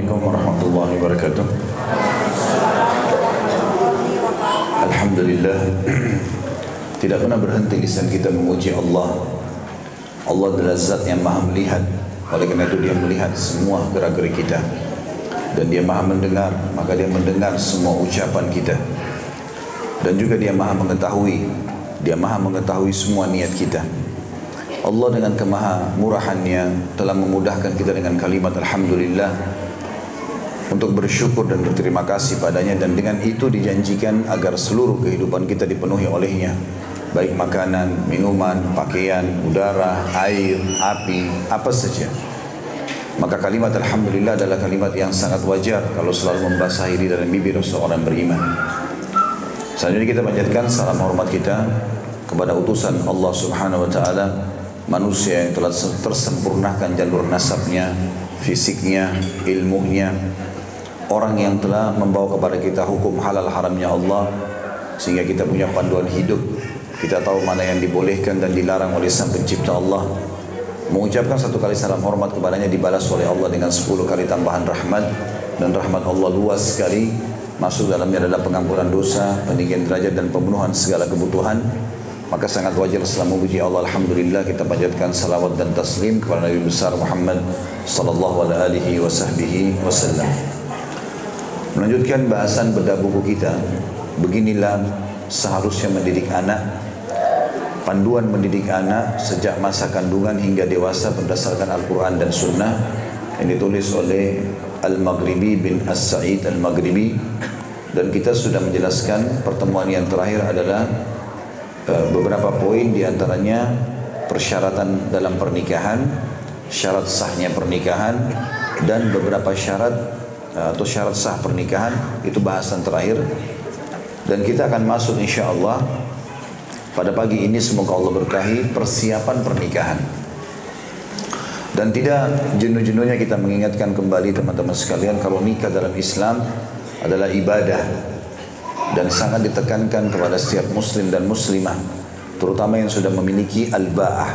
Assalamualaikum warahmatullahi wabarakatuh. Alhamdulillah. Tidak pernah berhenti lisan kita memuji Allah. Allah adalah zat yang maha melihat. Oleh karena itu dia melihat semua gerak-gerik kita. Dan dia maha mendengar Maka dia mendengar semua ucapan kita. Dan juga dia maha mengetahui. Dia maha mengetahui semua niat kita. Allah dengan kemaha murahannya telah memudahkan kita dengan kalimat Alhamdulillah untuk bersyukur dan berterima kasih padanya dan dengan itu dijanjikan agar seluruh kehidupan kita dipenuhi olehnya. Baik makanan, minuman, pakaian, udara, air, api, apa saja. Maka kalimat Alhamdulillah adalah kalimat yang sangat wajar kalau selalu membasahi diri dan bibir seorang beriman. Selanjutnya kita panjatkan salam hormat kita kepada utusan Allah subhanahu wa ta'ala manusia yang telah tersempurnakan jalur nasabnya, fisiknya, ilmunya, orang yang telah membawa kepada kita hukum halal haramnya Allah sehingga kita punya panduan hidup. Kita tahu mana yang dibolehkan dan dilarang oleh sang pencipta Allah. Mengucapkan satu kali salam hormat kepadanya dibalas oleh Allah dengan sepuluh kali tambahan rahmat. Dan rahmat Allah luas sekali. Masuk dalamnya adalah pengampunan dosa peninggian derajat dan pemenuhan segala kebutuhan. Maka sangat wajar setelah memuji Allah Alhamdulillah kita panjatkan salawat dan taslim kepada Nabi besar Muhammad sallallahu alaihi wasallam. Melanjutkan bahasan bedah buku kita. Beginilah seharusnya mendidik anak. Panduan mendidik anak sejak masa kandungan hingga dewasa berdasarkan Al-Quran dan Sunnah yang ditulis oleh Al-Maghribi bin As-Sa'id Al-Maghribi dan kita sudah menjelaskan pertemuan yang terakhir adalah Eh, beberapa poin di antaranya persyaratan dalam pernikahan, syarat sahnya pernikahan, dan beberapa syarat atau syarat sah pernikahan itu bahasan terakhir. Dan kita akan masuk insya Allah pada pagi ini semoga Allah berkahi persiapan pernikahan. Dan tidak jenuh-jenuhnya kita mengingatkan kembali teman-teman sekalian kalau nikah dalam Islam adalah ibadah dan sangat ditekankan kepada setiap muslim dan muslimah terutama yang sudah memiliki al-ba'ah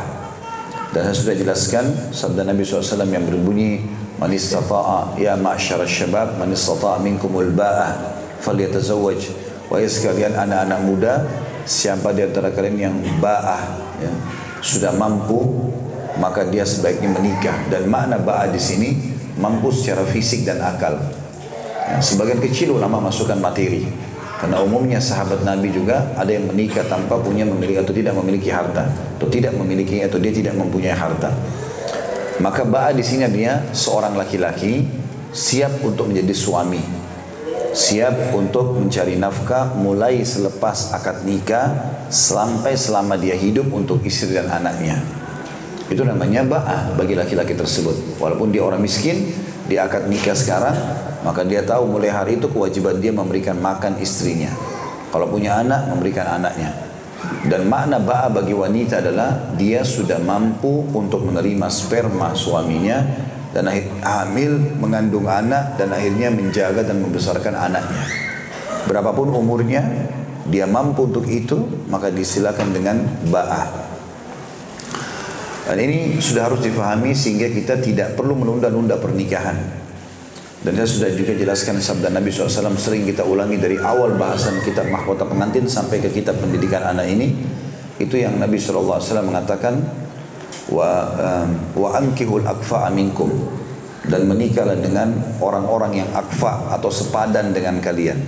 dan saya sudah jelaskan sabda Nabi SAW yang berbunyi man istata'a ya ma'syar syabab man istata'a minkumul ba'ah falyatazawwaj. Wahai sekalian anak-anak muda siapa di antara kalian yang ba'ah ya, sudah mampu maka dia sebaiknya menikah. Dan makna ba'ah di sini mampu secara fisik dan akal. Ya, sebagian kecil ulama masukkan materi. Karena umumnya sahabat Nabi juga ada yang menikah tanpa punya memiliki atau tidak memiliki harta, atau tidak memiliki atau dia tidak mempunyai harta. Maka ba'a di sini dia seorang laki-laki siap untuk menjadi suami, siap untuk mencari nafkah mulai selepas akad nikah sampai selama dia hidup untuk istri dan anaknya. Itu namanya ba'a bagi laki-laki tersebut. Walaupun dia orang miskin, di akad nikah sekarang, maka dia tahu mulai hari itu kewajiban dia memberikan makan istrinya. Kalau punya anak, memberikan anaknya. Dan makna ba'a bagi wanita adalah dia sudah mampu untuk menerima sperma suaminya dan akhir, hamil mengandung anak dan akhirnya menjaga dan membesarkan anaknya. Berapapun umurnya, dia mampu untuk itu, maka disilakan dengan ba'a. Dan ini sudah harus difahami sehingga kita tidak perlu menunda-nunda pernikahan. Dan saya sudah juga jelaskan sabda Nabi SAW sering kita ulangi dari awal bahasan kitab mahkota pengantin sampai ke kitab pendidikan anak ini. Itu yang Nabi SAW mengatakan wa um, wa ankihul akfa aminkum dan menikahlah dengan orang-orang yang akfa atau sepadan dengan kalian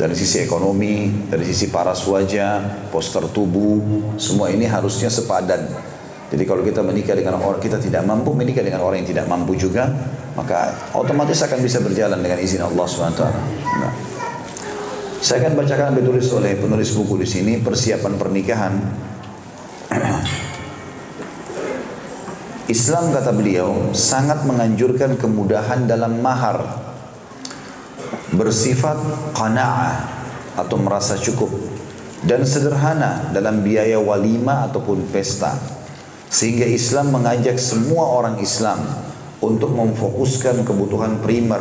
dari sisi ekonomi, dari sisi paras wajah, poster tubuh, semua ini harusnya sepadan. Jadi kalau kita menikah dengan orang kita tidak mampu menikah dengan orang yang tidak mampu juga, maka otomatis akan bisa berjalan dengan izin Allah SWT. Nah. Saya akan bacakan ditulis oleh penulis buku di sini persiapan pernikahan. Islam kata beliau sangat menganjurkan kemudahan dalam mahar bersifat qanaah atau merasa cukup dan sederhana dalam biaya walima ataupun pesta sehingga Islam mengajak semua orang Islam untuk memfokuskan kebutuhan primer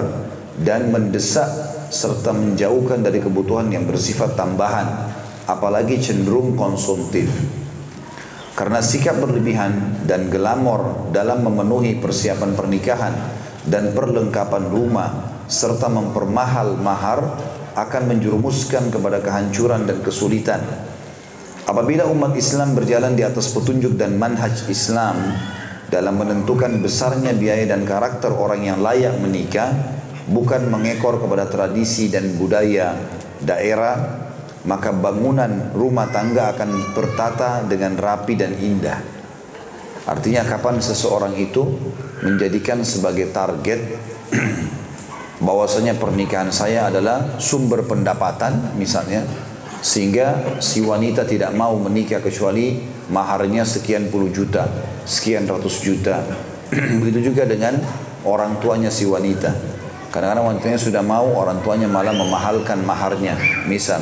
dan mendesak serta menjauhkan dari kebutuhan yang bersifat tambahan apalagi cenderung konsumtif karena sikap berlebihan dan gelamor dalam memenuhi persiapan pernikahan dan perlengkapan rumah serta mempermahal mahar akan menjerumuskan kepada kehancuran dan kesulitan. Apabila umat Islam berjalan di atas petunjuk dan manhaj Islam dalam menentukan besarnya biaya dan karakter orang yang layak menikah, bukan mengekor kepada tradisi dan budaya daerah, maka bangunan rumah tangga akan bertata dengan rapi dan indah. Artinya kapan seseorang itu menjadikan sebagai target bahwasanya pernikahan saya adalah sumber pendapatan misalnya sehingga si wanita tidak mau menikah kecuali maharnya sekian puluh juta, sekian ratus juta. Begitu juga dengan orang tuanya si wanita. Kadang-kadang wanitanya sudah mau, orang tuanya malah memahalkan maharnya. Misal,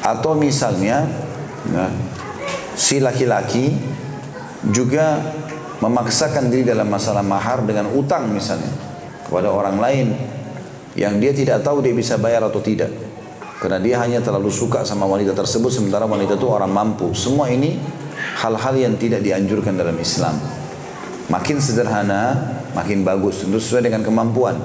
atau misalnya nah, si laki-laki juga memaksakan diri dalam masalah mahar dengan utang misalnya kepada orang lain yang dia tidak tahu dia bisa bayar atau tidak karena dia hanya terlalu suka sama wanita tersebut sementara wanita itu orang mampu semua ini hal-hal yang tidak dianjurkan dalam Islam makin sederhana makin bagus tentu sesuai dengan kemampuan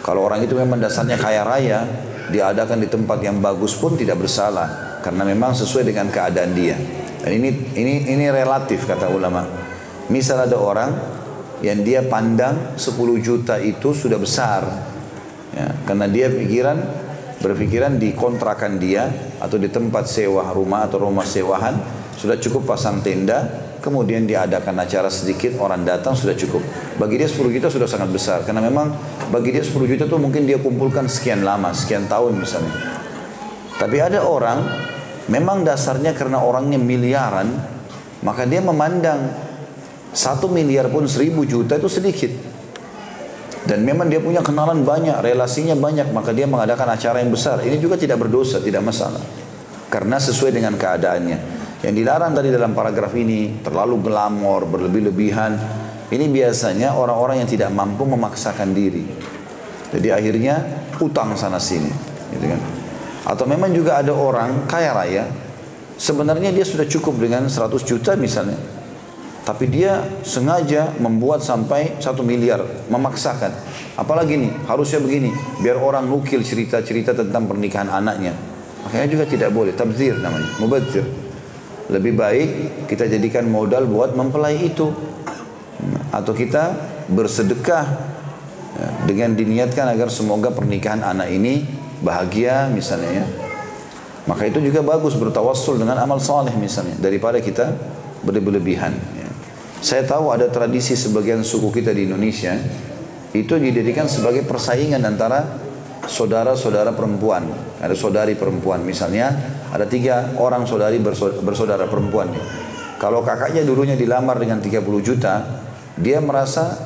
kalau orang itu memang dasarnya kaya raya diadakan di tempat yang bagus pun tidak bersalah karena memang sesuai dengan keadaan dia dan ini ini ini relatif kata ulama. Misal ada orang yang dia pandang 10 juta itu sudah besar. Ya, karena dia pikiran berpikiran di kontrakan dia atau di tempat sewa rumah atau rumah sewahan sudah cukup pasang tenda kemudian diadakan acara sedikit orang datang sudah cukup bagi dia 10 juta sudah sangat besar karena memang bagi dia 10 juta itu mungkin dia kumpulkan sekian lama sekian tahun misalnya tapi ada orang memang dasarnya karena orangnya miliaran, maka dia memandang satu miliar pun seribu juta itu sedikit. Dan memang dia punya kenalan banyak, relasinya banyak, maka dia mengadakan acara yang besar. Ini juga tidak berdosa, tidak masalah. Karena sesuai dengan keadaannya. Yang dilarang tadi dalam paragraf ini, terlalu glamor, berlebih-lebihan. Ini biasanya orang-orang yang tidak mampu memaksakan diri. Jadi akhirnya utang sana sini. Gitu kan. Atau memang juga ada orang kaya raya, sebenarnya dia sudah cukup dengan 100 juta misalnya. Tapi dia sengaja membuat sampai satu miliar, memaksakan. Apalagi nih, harusnya begini, biar orang nukil cerita-cerita tentang pernikahan anaknya. Makanya juga tidak boleh, tabzir namanya, mubadzir. Lebih baik kita jadikan modal buat mempelai itu. Atau kita bersedekah ya, dengan diniatkan agar semoga pernikahan anak ini bahagia misalnya ya. Maka itu juga bagus bertawassul dengan amal saleh misalnya daripada kita berlebihan. Ya. Saya tahu ada tradisi sebagian suku kita di Indonesia itu dijadikan sebagai persaingan antara saudara-saudara perempuan. Ada saudari perempuan misalnya ada tiga orang saudari bersaudara perempuan. Kalau kakaknya dulunya dilamar dengan 30 juta, dia merasa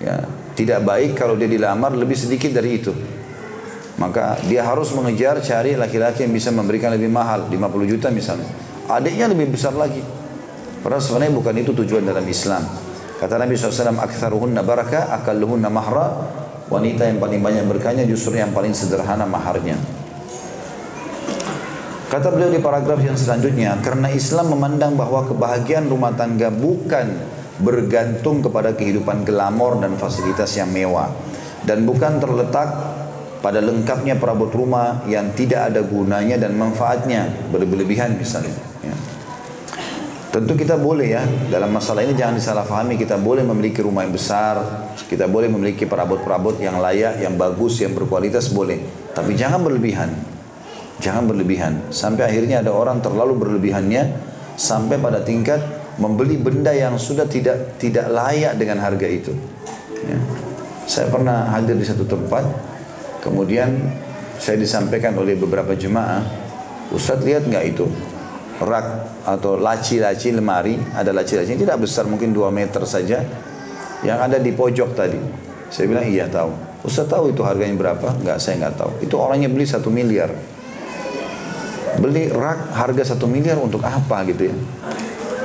ya tidak baik kalau dia dilamar lebih sedikit dari itu. Maka dia harus mengejar cari laki-laki yang bisa memberikan lebih mahal, 50 juta misalnya. Adiknya lebih besar lagi. Padahal sebenarnya bukan itu tujuan dalam Islam. Kata Nabi SAW, Aktharuhunna baraka, akalluhunna mahra. Wanita yang paling banyak berkahnya justru yang paling sederhana maharnya. Kata beliau di paragraf yang selanjutnya, karena Islam memandang bahwa kebahagiaan rumah tangga bukan bergantung kepada kehidupan glamor dan fasilitas yang mewah dan bukan terletak pada lengkapnya perabot rumah yang tidak ada gunanya dan manfaatnya berlebihan misalnya ya. Tentu kita boleh ya dalam masalah ini jangan disalahfahami kita boleh memiliki rumah yang besar kita boleh memiliki perabot-perabot yang layak yang bagus yang berkualitas boleh. Tapi jangan berlebihan. Jangan berlebihan. Sampai akhirnya ada orang terlalu berlebihannya sampai pada tingkat membeli benda yang sudah tidak tidak layak dengan harga itu. Ya. saya pernah hadir di satu tempat Kemudian saya disampaikan oleh beberapa jemaah, Ustadz lihat nggak itu rak atau laci-laci lemari, ada laci-laci tidak besar mungkin 2 meter saja, yang ada di pojok tadi. Saya bilang iya tahu. Ustadz tahu itu harganya berapa? Enggak, saya nggak tahu. Itu orangnya beli satu miliar. Beli rak harga satu miliar untuk apa gitu ya?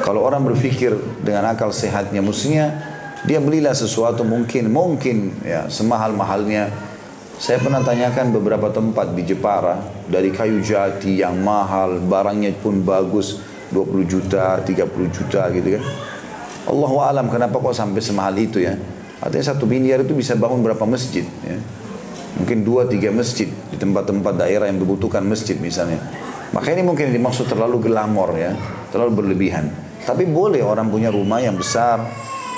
Kalau orang berpikir dengan akal sehatnya, mestinya dia belilah sesuatu mungkin mungkin ya semahal mahalnya saya pernah tanyakan beberapa tempat di Jepara dari kayu jati yang mahal, barangnya pun bagus, 20 juta, 30 juta gitu kan. Allah alam kenapa kok sampai semahal itu ya? Artinya satu miliar itu bisa bangun berapa masjid. Ya. Mungkin dua tiga masjid di tempat-tempat daerah yang membutuhkan masjid misalnya. Maka ini mungkin dimaksud terlalu gelamor ya, terlalu berlebihan. Tapi boleh orang punya rumah yang besar,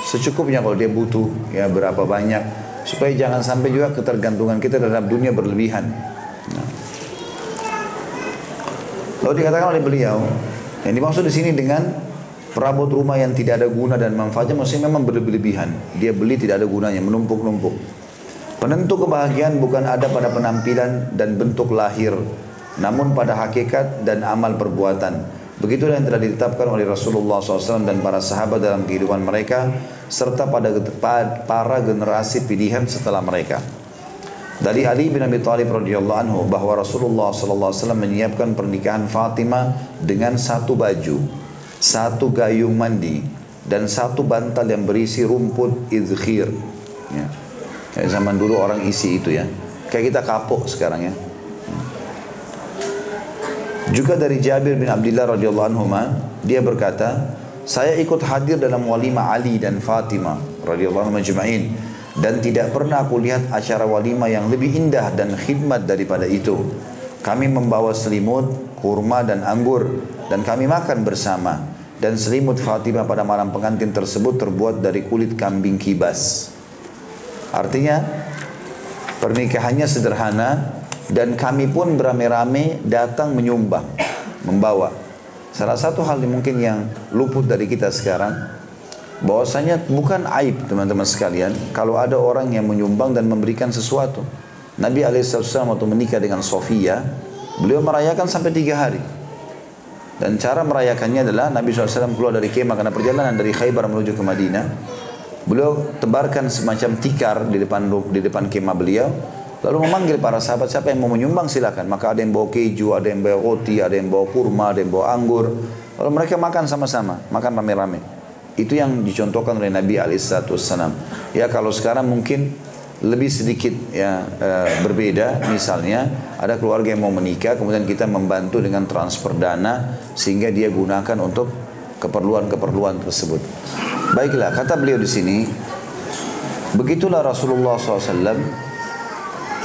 secukupnya kalau dia butuh ya berapa banyak supaya jangan sampai juga ketergantungan kita terhadap dunia berlebihan. Lalu dikatakan oleh beliau, yang dimaksud di sini dengan perabot rumah yang tidak ada guna dan manfaatnya maksudnya memang berlebihan. Dia beli tidak ada gunanya, menumpuk-numpuk. Penentu kebahagiaan bukan ada pada penampilan dan bentuk lahir, namun pada hakikat dan amal perbuatan. Begitulah yang telah ditetapkan oleh Rasulullah SAW dan para sahabat dalam kehidupan mereka, serta pada para generasi pilihan setelah mereka. Dari Ali bin Abi Thalib radhiyallahu anhu bahwa Rasulullah wasallam menyiapkan pernikahan Fatimah dengan satu baju satu gayung mandi dan satu bantal yang berisi rumput idkhir. Ya. Kayak zaman dulu orang isi itu ya. Kayak kita kapok sekarang ya. Juga dari Jabir bin Abdullah radhiyallahu anhu dia berkata, saya ikut hadir dalam walimah Ali dan Fatimah radhiyallahu majma'in dan tidak pernah aku lihat acara walimah yang lebih indah dan khidmat daripada itu. Kami membawa selimut, kurma dan anggur dan kami makan bersama dan selimut Fatimah pada malam pengantin tersebut terbuat dari kulit kambing kibas. Artinya pernikahannya sederhana dan kami pun beramai-ramai datang menyumbang, membawa. Salah satu hal yang mungkin yang luput dari kita sekarang bahwasanya bukan aib teman-teman sekalian kalau ada orang yang menyumbang dan memberikan sesuatu. Nabi Alaihissalam waktu menikah dengan Sofia, beliau merayakan sampai tiga hari. Dan cara merayakannya adalah Nabi SAW keluar dari kemah karena perjalanan dari Khaybar menuju ke Madinah. Beliau tebarkan semacam tikar di depan di depan kemah beliau. Lalu memanggil para sahabat siapa yang mau menyumbang silakan. Maka ada yang bawa keju, ada yang bawa roti, ada yang bawa kurma, ada yang bawa anggur. Lalu mereka makan sama-sama, makan rame-rame. Itu yang dicontohkan oleh Nabi Alaihissalam. Ya kalau sekarang mungkin lebih sedikit ya e, berbeda misalnya ada keluarga yang mau menikah kemudian kita membantu dengan transfer dana sehingga dia gunakan untuk keperluan-keperluan tersebut. Baiklah kata beliau di sini begitulah Rasulullah SAW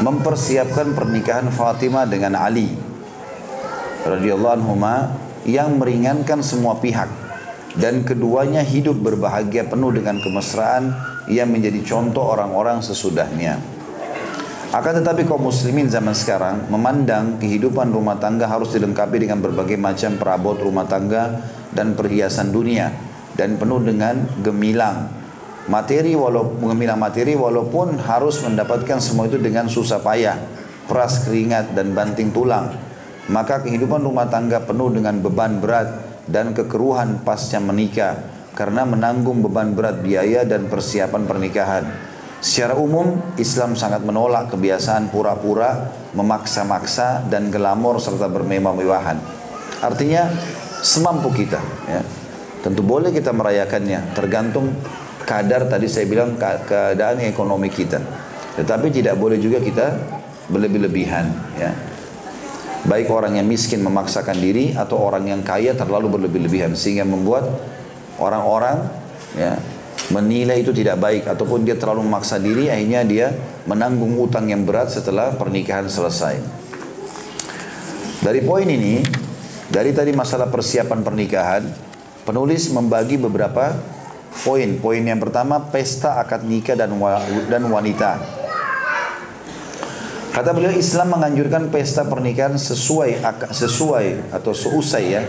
mempersiapkan pernikahan Fatimah dengan Ali radhiyallahu anhu yang meringankan semua pihak dan keduanya hidup berbahagia penuh dengan kemesraan yang menjadi contoh orang-orang sesudahnya. Akan tetapi kaum muslimin zaman sekarang memandang kehidupan rumah tangga harus dilengkapi dengan berbagai macam perabot rumah tangga dan perhiasan dunia dan penuh dengan gemilang materi walaupun gemilang materi walaupun harus mendapatkan semua itu dengan susah payah, peras keringat dan banting tulang. Maka kehidupan rumah tangga penuh dengan beban berat dan kekeruhan pasca menikah karena menanggung beban berat biaya dan persiapan pernikahan. Secara umum, Islam sangat menolak kebiasaan pura-pura, memaksa-maksa, dan gelamor serta bermewah-mewahan. Artinya, semampu kita. Ya. Tentu boleh kita merayakannya, tergantung kadar tadi saya bilang keadaan ekonomi kita. Tetapi tidak boleh juga kita berlebih-lebihan. Ya. Baik orang yang miskin memaksakan diri atau orang yang kaya terlalu berlebih-lebihan sehingga membuat orang-orang ya menilai itu tidak baik ataupun dia terlalu memaksa diri akhirnya dia menanggung utang yang berat setelah pernikahan selesai. Dari poin ini, dari tadi masalah persiapan pernikahan, penulis membagi beberapa poin. Poin yang pertama pesta akad nikah dan dan wanita. Kata beliau Islam menganjurkan pesta pernikahan sesuai sesuai atau seusai ya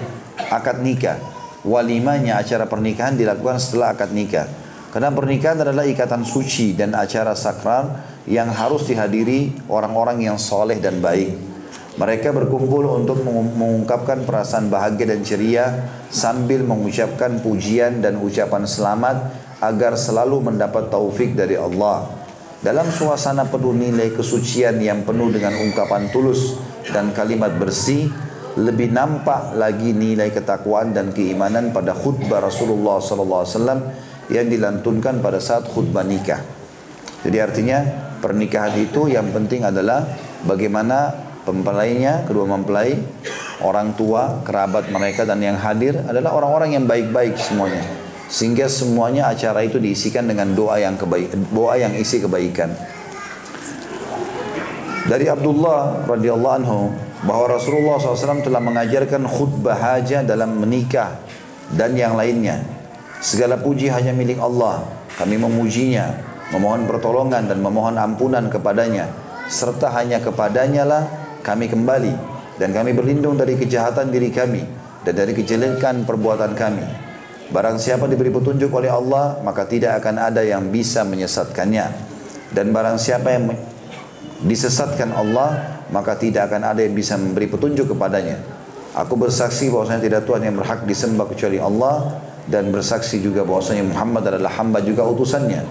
akad nikah walimanya acara pernikahan dilakukan setelah akad nikah. Karena pernikahan adalah ikatan suci dan acara sakral yang harus dihadiri orang-orang yang soleh dan baik. Mereka berkumpul untuk mengungkapkan perasaan bahagia dan ceria sambil mengucapkan pujian dan ucapan selamat agar selalu mendapat taufik dari Allah. Dalam suasana penuh nilai kesucian yang penuh dengan ungkapan tulus dan kalimat bersih, lebih nampak lagi nilai ketakwaan dan keimanan pada khutbah Rasulullah SAW yang dilantunkan pada saat khutbah nikah. Jadi artinya pernikahan itu yang penting adalah bagaimana pempelainya, kedua mempelai, orang tua, kerabat mereka dan yang hadir adalah orang-orang yang baik-baik semuanya. sehingga semuanya acara itu diisikan dengan doa yang kebaik doa yang isi kebaikan. Dari Abdullah radhiyallahu anhu bahwa Rasulullah SAW telah mengajarkan khutbah hajah dalam menikah dan yang lainnya. Segala puji hanya milik Allah. Kami memujinya, memohon pertolongan dan memohon ampunan kepadanya. Serta hanya kepadanya lah kami kembali. Dan kami berlindung dari kejahatan diri kami dan dari kejelekan perbuatan kami. Barang siapa diberi petunjuk oleh Allah, maka tidak akan ada yang bisa menyesatkannya. Dan barang siapa yang disesatkan Allah, maka tidak akan ada yang bisa memberi petunjuk kepadanya. Aku bersaksi bahwasanya tidak Tuhan yang berhak disembah kecuali Allah dan bersaksi juga bahwasanya Muhammad adalah hamba juga utusannya.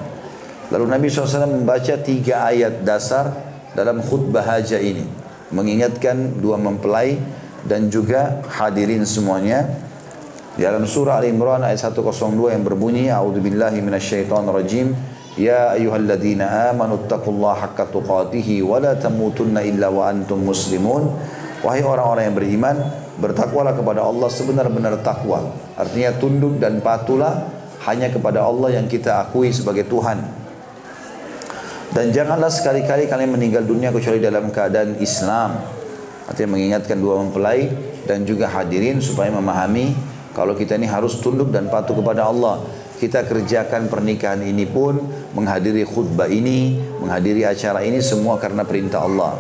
Lalu Nabi SAW membaca tiga ayat dasar dalam khutbah haja ini. Mengingatkan dua mempelai dan juga hadirin semuanya. Di dalam surah Al-Imran ayat 102 yang berbunyi A'udzubillahi minasyaitonirrajim. Ya ayyuhalladzina amanu taqullaha haqqa tuqatih wa la tamutunna illa wa antum muslimun. Wahai orang-orang yang beriman bertakwalah kepada Allah sebenar-benar takwa. Artinya tunduk dan patuhlah hanya kepada Allah yang kita akui sebagai Tuhan dan janganlah sekali-kali kalian meninggal dunia kecuali dalam keadaan Islam Artinya mengingatkan dua mempelai dan juga hadirin supaya memahami kalau kita ini harus tunduk dan patuh kepada Allah. Kita kerjakan pernikahan ini pun menghadiri khutbah ini, menghadiri acara ini semua karena perintah Allah.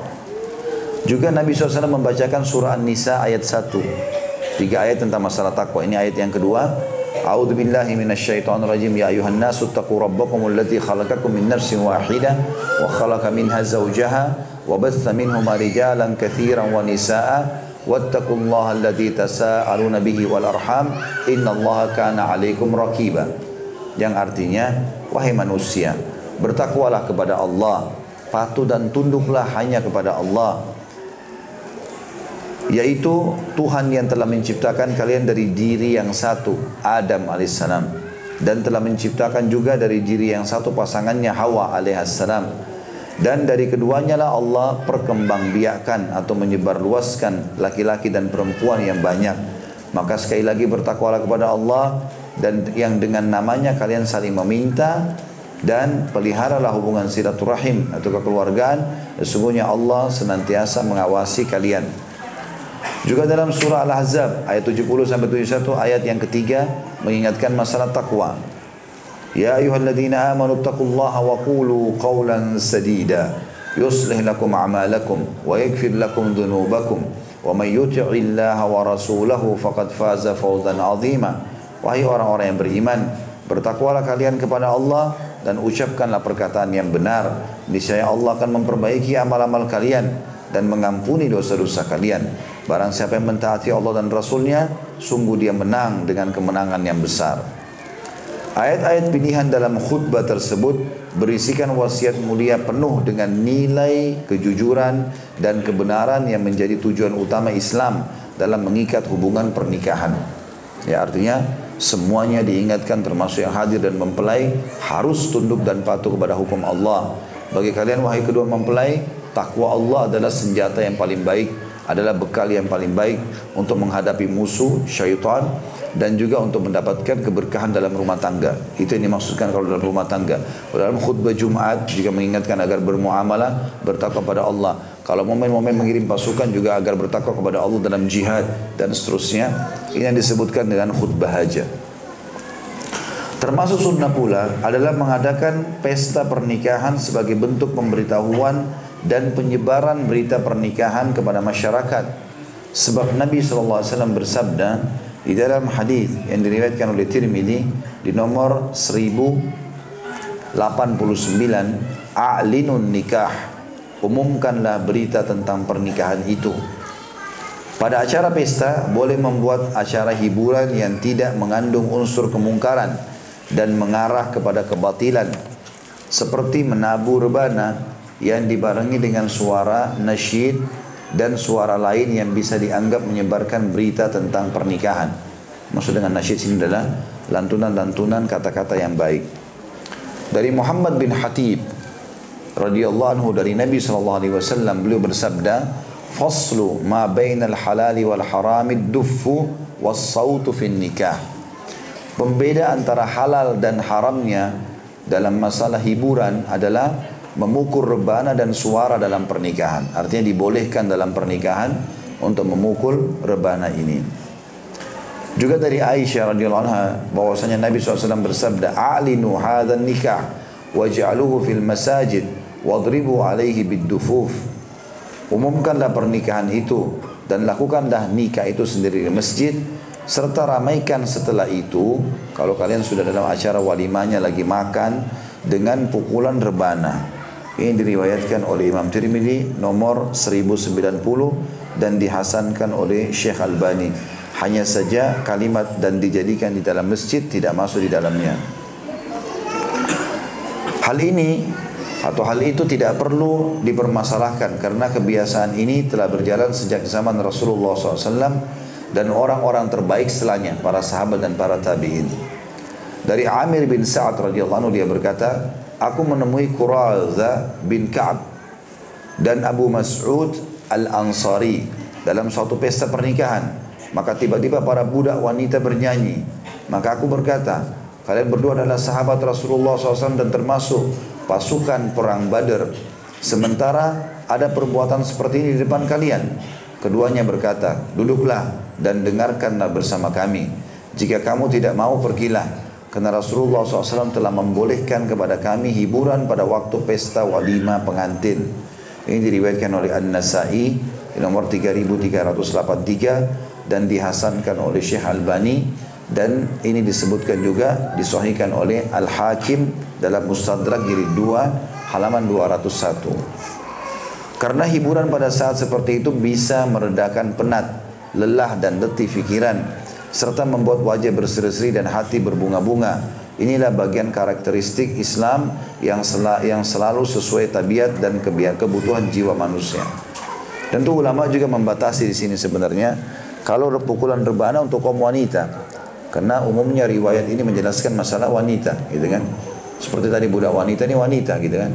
Juga Nabi SAW membacakan surah An-Nisa ayat 1. Tiga ayat tentang masalah takwa. Ini ayat yang kedua. A'udzu billahi minasyaitonir rajim. Ya ayuhan nasu taqu rabbakum alladzi khalaqakum min nafsin wahidah wa khalaqa minha zawjaha وبث منهما رجالا كثيرا ونساء واتقوا الله الذي تساءلون به والأرحام إن الله كان عليكم رقيبا yang artinya wahai manusia bertakwalah kepada Allah patuh dan tunduklah hanya kepada Allah yaitu Tuhan yang telah menciptakan kalian dari diri yang satu Adam alaihissalam dan telah menciptakan juga dari diri yang satu pasangannya Hawa alaihissalam dan dari keduanya lah Allah perkembangbiakan atau menyebarluaskan laki-laki dan perempuan yang banyak. Maka sekali lagi bertakwalah kepada Allah dan yang dengan namanya kalian saling meminta dan peliharalah hubungan silaturahim atau kekeluargaan. Sesungguhnya Allah senantiasa mengawasi kalian. Juga dalam surah Al-Ahzab ayat 70 sampai 71 ayat yang ketiga mengingatkan masalah takwa. Ya ayyuhalladzina amanu taqullaha wa qulu qawlan sadida yuslih lakum a'malakum wa yaghfir lakum dhunubakum wa may yuti'illaha wa rasulahu faqad faza fawzan 'azima. Wahai orang-orang yang beriman, bertakwalah kalian kepada Allah dan ucapkanlah perkataan yang benar. Niscaya Allah akan memperbaiki amal-amal kalian dan mengampuni dosa-dosa kalian. Barang siapa yang mentaati Allah dan Rasulnya, sungguh dia menang dengan kemenangan yang besar. Ayat-ayat pilihan dalam khutbah tersebut berisikan wasiat mulia penuh dengan nilai kejujuran dan kebenaran yang menjadi tujuan utama Islam dalam mengikat hubungan pernikahan. Ya artinya semuanya diingatkan termasuk yang hadir dan mempelai harus tunduk dan patuh kepada hukum Allah. Bagi kalian wahai kedua mempelai, takwa Allah adalah senjata yang paling baik, adalah bekal yang paling baik untuk menghadapi musuh syaitan dan juga untuk mendapatkan keberkahan dalam rumah tangga. Itu yang dimaksudkan kalau dalam rumah tangga. Dalam khutbah Jumat juga mengingatkan agar bermuamalah bertakwa kepada Allah. Kalau momen-momen mengirim pasukan juga agar bertakwa kepada Allah dalam jihad dan seterusnya. Ini yang disebutkan dengan khutbah haja. Termasuk sunnah pula adalah mengadakan pesta pernikahan sebagai bentuk pemberitahuan dan penyebaran berita pernikahan kepada masyarakat. Sebab Nabi SAW bersabda, di dalam hadis yang diriwayatkan oleh Tirmidzi di nomor 1089 a'linun nikah umumkanlah berita tentang pernikahan itu pada acara pesta boleh membuat acara hiburan yang tidak mengandung unsur kemungkaran dan mengarah kepada kebatilan seperti menabuh rebana yang dibarengi dengan suara nasyid dan suara lain yang bisa dianggap menyebarkan berita tentang pernikahan. Maksud dengan nasyid ini adalah lantunan-lantunan kata-kata yang baik. Dari Muhammad bin Hatib radhiyallahu anhu dari Nabi sallallahu alaihi wasallam beliau bersabda, "Faslu ma bainal halali wal harami duffu was sautu fin nikah." Pembeda antara halal dan haramnya dalam masalah hiburan adalah memukul rebana dan suara dalam pernikahan. Artinya dibolehkan dalam pernikahan untuk memukul rebana ini. Juga dari Aisyah radhiyallahu anha bahwasanya Nabi SAW bersabda, "A'linu hadzal nikah waj'aluhu fil masajid wadribu alaihi bid-dufuf." Umumkanlah pernikahan itu dan lakukanlah nikah itu sendiri di masjid serta ramaikan setelah itu kalau kalian sudah dalam acara walimanya lagi makan dengan pukulan rebana. Ini diriwayatkan oleh Imam Tirmidzi nomor 1090 dan dihasankan oleh Syekh Albani. Hanya saja kalimat dan dijadikan di dalam masjid tidak masuk di dalamnya. Hal ini atau hal itu tidak perlu dipermasalahkan karena kebiasaan ini telah berjalan sejak zaman Rasulullah SAW dan orang-orang terbaik setelahnya para sahabat dan para tabiin. Dari Amir bin Sa'ad radhiyallahu anhu dia berkata, aku menemui Quraza bin Ka'ab dan Abu Mas'ud Al-Ansari dalam suatu pesta pernikahan. Maka tiba-tiba para budak wanita bernyanyi. Maka aku berkata, kalian berdua adalah sahabat Rasulullah SAW dan termasuk pasukan perang Badar. Sementara ada perbuatan seperti ini di depan kalian. Keduanya berkata, duduklah dan dengarkanlah bersama kami. Jika kamu tidak mau pergilah. Karena Rasulullah SAW telah membolehkan kepada kami hiburan pada waktu pesta walima pengantin. Ini diriwayatkan oleh An-Nasai nomor 3383 dan dihasankan oleh Syekh Albani dan ini disebutkan juga disahihkan oleh Al-Hakim dalam Mustadrak jilid 2 halaman 201. Karena hiburan pada saat seperti itu bisa meredakan penat, lelah dan letih pikiran serta membuat wajah berseri-seri dan hati berbunga-bunga. Inilah bagian karakteristik Islam yang sel yang selalu sesuai tabiat dan kebutuhan jiwa manusia. Tentu ulama juga membatasi di sini sebenarnya kalau pukulan rebana untuk kaum wanita. Karena umumnya riwayat ini menjelaskan masalah wanita, gitu kan. Seperti tadi budak wanita ini wanita, gitu kan.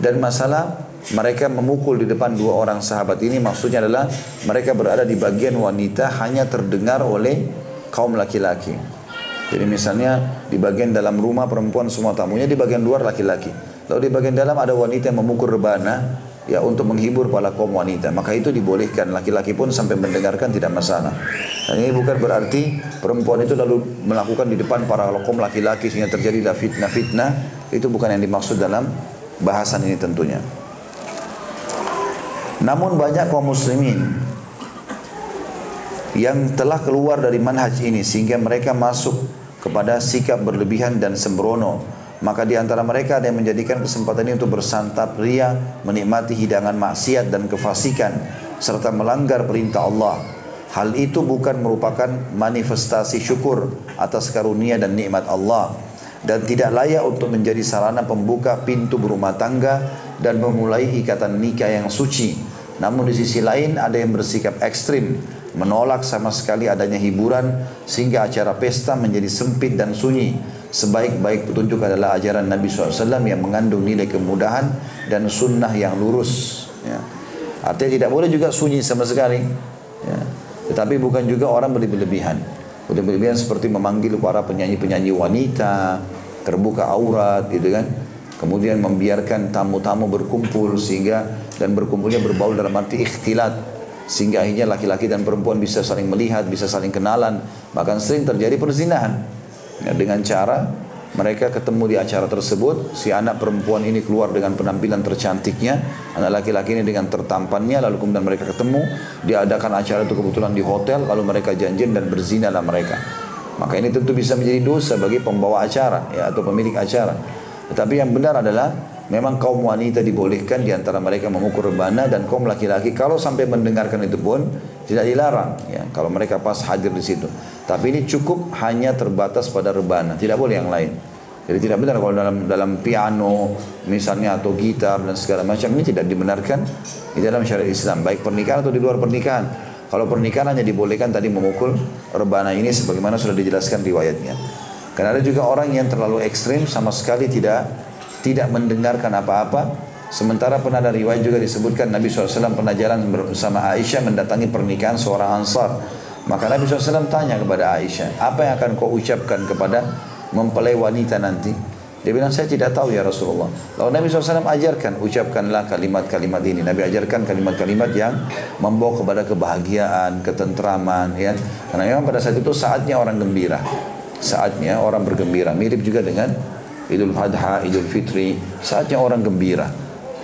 Dan masalah mereka memukul di depan dua orang sahabat ini maksudnya adalah mereka berada di bagian wanita hanya terdengar oleh kaum laki-laki. Jadi misalnya di bagian dalam rumah perempuan semua tamunya, di bagian luar laki-laki. Lalu di bagian dalam ada wanita yang memukul rebana, ya untuk menghibur para kaum wanita. Maka itu dibolehkan. Laki-laki pun sampai mendengarkan tidak masalah. Dan ini bukan berarti perempuan itu lalu melakukan di depan para kaum laki-laki sehingga terjadi fitnah-fitnah. Itu bukan yang dimaksud dalam bahasan ini tentunya. Namun banyak kaum muslimin yang telah keluar dari manhaj ini sehingga mereka masuk kepada sikap berlebihan dan sembrono maka di antara mereka ada yang menjadikan kesempatan ini untuk bersantap ria, menikmati hidangan maksiat dan kefasikan, serta melanggar perintah Allah. Hal itu bukan merupakan manifestasi syukur atas karunia dan nikmat Allah dan tidak layak untuk menjadi sarana pembuka pintu berumah tangga dan memulai ikatan nikah yang suci. Namun di sisi lain ada yang bersikap ekstrim, menolak sama sekali adanya hiburan sehingga acara pesta menjadi sempit dan sunyi sebaik-baik petunjuk adalah ajaran Nabi SAW yang mengandung nilai kemudahan dan sunnah yang lurus. Ya. Artinya tidak boleh juga sunyi sama sekali. Ya. Tetapi bukan juga orang berlebihan. Berlebihan seperti memanggil para penyanyi-penyanyi wanita, terbuka aurat gitu kan. Kemudian membiarkan tamu-tamu berkumpul sehingga dan berkumpulnya berbau dalam arti ikhtilat sehingga akhirnya laki-laki dan perempuan bisa saling melihat, bisa saling kenalan, bahkan sering terjadi perzinahan. Ya, dengan cara mereka ketemu di acara tersebut si anak perempuan ini keluar dengan penampilan tercantiknya anak laki-laki ini dengan tertampannya lalu kemudian mereka ketemu diadakan acara itu kebetulan di hotel lalu mereka janjian dan berzina lah mereka. Maka ini tentu bisa menjadi dosa bagi pembawa acara ya atau pemilik acara. Tetapi yang benar adalah memang kaum wanita dibolehkan di antara mereka memukul rebana dan kaum laki-laki kalau sampai mendengarkan itu pun tidak dilarang ya kalau mereka pas hadir di situ tapi ini cukup hanya terbatas pada rebana, tidak boleh yang lain. Jadi tidak benar kalau dalam dalam piano misalnya atau gitar dan segala macam ini tidak dibenarkan di dalam syariat Islam, baik pernikahan atau di luar pernikahan. Kalau pernikahan hanya dibolehkan tadi memukul rebana ini sebagaimana sudah dijelaskan riwayatnya. Karena ada juga orang yang terlalu ekstrim sama sekali tidak tidak mendengarkan apa-apa. Sementara pernah ada riwayat juga disebutkan Nabi SAW pernah jalan bersama Aisyah mendatangi pernikahan seorang ansar Maka Nabi SAW tanya kepada Aisyah, apa yang akan kau ucapkan kepada mempelai wanita nanti? Dia bilang, saya tidak tahu ya Rasulullah. Lalu Nabi SAW ajarkan, ucapkanlah kalimat-kalimat ini. Nabi ajarkan kalimat-kalimat yang membawa kepada kebahagiaan, ketentraman. ya. Karena memang pada saat itu saatnya orang gembira. Saatnya orang bergembira. Mirip juga dengan Idul Adha, Idul Fitri. Saatnya orang gembira.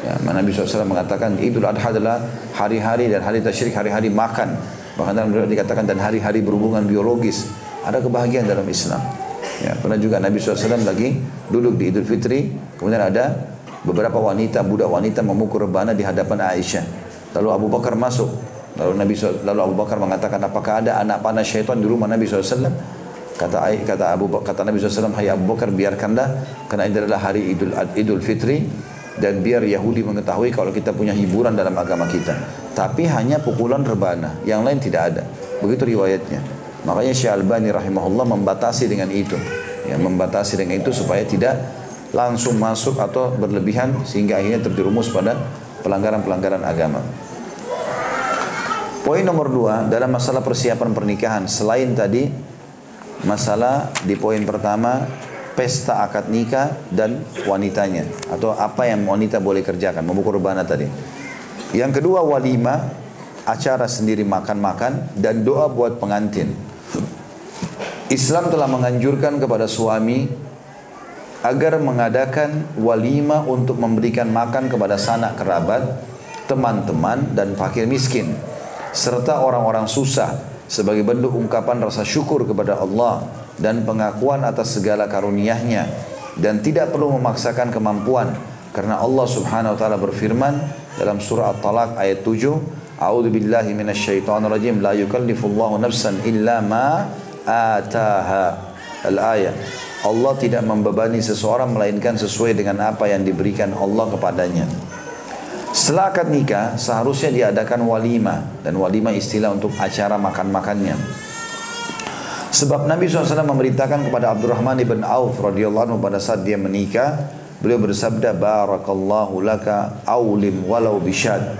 Ya, Nabi SAW mengatakan Idul Adha adalah hari-hari dan hari tasyrik, hari-hari makan. Bahkan dalam dikatakan dan hari-hari berhubungan biologis. Ada kebahagiaan dalam Islam. Ya, pernah juga Nabi SAW lagi duduk di Idul Fitri, kemudian ada beberapa wanita, budak wanita memukul rebana di hadapan Aisyah. Lalu Abu Bakar masuk. Lalu Nabi lalu Abu Bakar mengatakan, apakah ada anak panah syaitan di rumah Nabi SAW? Kata kata Abu kata Nabi SAW, Hai Abu Bakar biarkanlah karena ini adalah hari Idul Idul Fitri dan biar Yahudi mengetahui kalau kita punya hiburan dalam agama kita. Tapi hanya pukulan rebana, yang lain tidak ada. Begitu riwayatnya. Makanya Syekh Albani rahimahullah membatasi dengan itu. Ya, membatasi dengan itu supaya tidak langsung masuk atau berlebihan sehingga akhirnya terjerumus pada pelanggaran-pelanggaran agama. Poin nomor dua dalam masalah persiapan pernikahan selain tadi masalah di poin pertama pesta akad nikah dan wanitanya atau apa yang wanita boleh kerjakan memukul rebana tadi. Yang kedua walima acara sendiri makan-makan dan doa buat pengantin. Islam telah menganjurkan kepada suami agar mengadakan walima untuk memberikan makan kepada sanak kerabat, teman-teman dan fakir miskin serta orang-orang susah sebagai bentuk ungkapan rasa syukur kepada Allah dan pengakuan atas segala karunia-Nya dan tidak perlu memaksakan kemampuan karena Allah Subhanahu wa taala berfirman dalam surah At-Talaq ayat 7 A'udzu billahi minasyaitonir rajim la yukallifullahu nafsan illa ma ataha al-ayah Allah tidak membebani seseorang melainkan sesuai dengan apa yang diberikan Allah kepadanya. Setelah akad nikah seharusnya diadakan walima dan walima istilah untuk acara makan-makannya. Sebab Nabi SAW memerintahkan kepada Abdurrahman ibn Auf radhiyallahu anhu pada saat dia menikah, beliau bersabda barakallahu laka aulim walau bishad.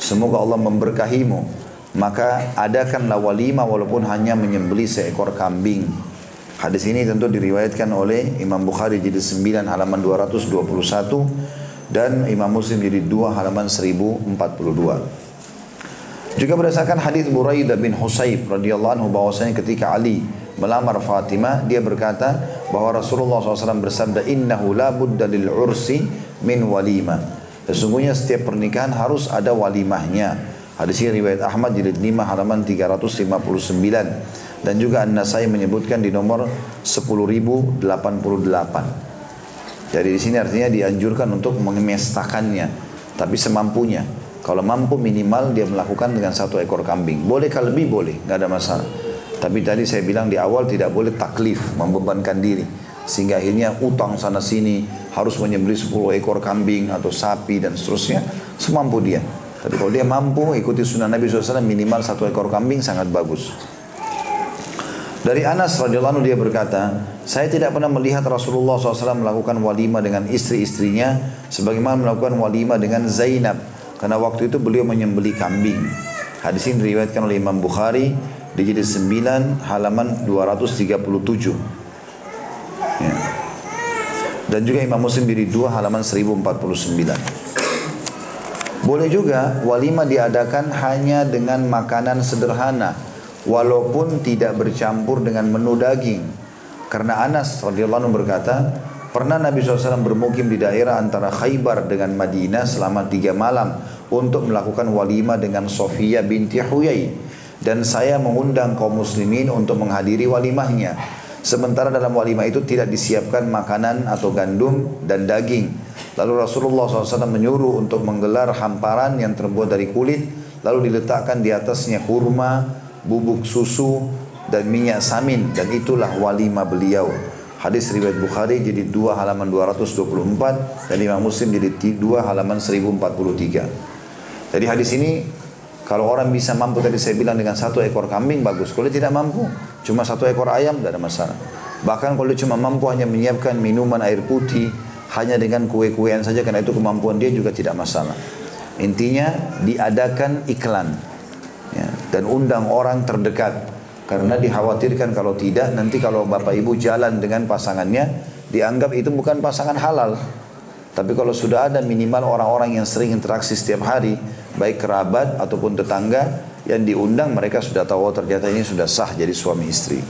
Semoga Allah memberkahimu maka adakanlah walima walaupun hanya menyembeli seekor kambing. Hadis ini tentu diriwayatkan oleh Imam Bukhari jadi 9 halaman 221 dan Imam Muslim jadi 2 halaman 1042. Juga berdasarkan hadis Buraidah bin Husayb radhiyallahu anhu bahwasanya ketika Ali melamar Fatimah dia berkata bahwa Rasulullah SAW bersabda innahu la budda lil ursi min walima. Sesungguhnya setiap pernikahan harus ada walimahnya. Hadis ini riwayat Ahmad jilid 5 halaman 359 dan juga An-Nasai menyebutkan di nomor 10088. Jadi di sini artinya dianjurkan untuk memestakannya tapi semampunya. Kalau mampu minimal dia melakukan dengan satu ekor kambing. Bolehkah lebih? Boleh, nggak ada masalah. Tapi tadi saya bilang di awal tidak boleh taklif, membebankan diri. Sehingga akhirnya utang sana sini harus menyembelih 10 ekor kambing atau sapi dan seterusnya. Semampu dia. Tapi kalau dia mampu ikuti sunnah Nabi SAW minimal satu ekor kambing sangat bagus. Dari Anas radhiyallahu anhu dia berkata, saya tidak pernah melihat Rasulullah SAW melakukan walima dengan istri-istrinya sebagaimana melakukan walima dengan Zainab karena waktu itu beliau menyembeli kambing. Hadis ini diriwayatkan oleh Imam Bukhari di jilid 9 halaman 237. Ya. Dan juga Imam Muslim di 2 halaman 1049. Boleh juga walima diadakan hanya dengan makanan sederhana walaupun tidak bercampur dengan menu daging. Karena Anas radhiyallahu anhu berkata, pernah Nabi SAW bermukim di daerah antara Khaybar dengan Madinah selama tiga malam untuk melakukan walima dengan Sofia binti Huyai. Dan saya mengundang kaum muslimin untuk menghadiri walimahnya. Sementara dalam walimah itu tidak disiapkan makanan atau gandum dan daging Lalu Rasulullah SAW menyuruh untuk menggelar hamparan yang terbuat dari kulit, lalu diletakkan di atasnya kurma, bubuk susu, dan minyak samin, dan itulah walima beliau. Hadis riwayat Bukhari jadi 2 halaman 224 dan Imam Muslim jadi 2 halaman 1043. Jadi hadis ini kalau orang bisa mampu tadi saya bilang dengan satu ekor kambing bagus. Kalau tidak mampu cuma satu ekor ayam tidak ada masalah. Bahkan kalau cuma mampu hanya menyiapkan minuman air putih, hanya dengan kue-kuean saja karena itu kemampuan dia juga tidak masalah. Intinya diadakan iklan dan undang orang terdekat Karena dikhawatirkan kalau tidak nanti kalau bapak ibu jalan dengan pasangannya dianggap itu bukan pasangan halal. Tapi kalau sudah ada minimal orang-orang yang sering interaksi setiap hari, baik kerabat ataupun tetangga yang diundang mereka sudah tahu oh, ternyata ini sudah sah jadi suami istri.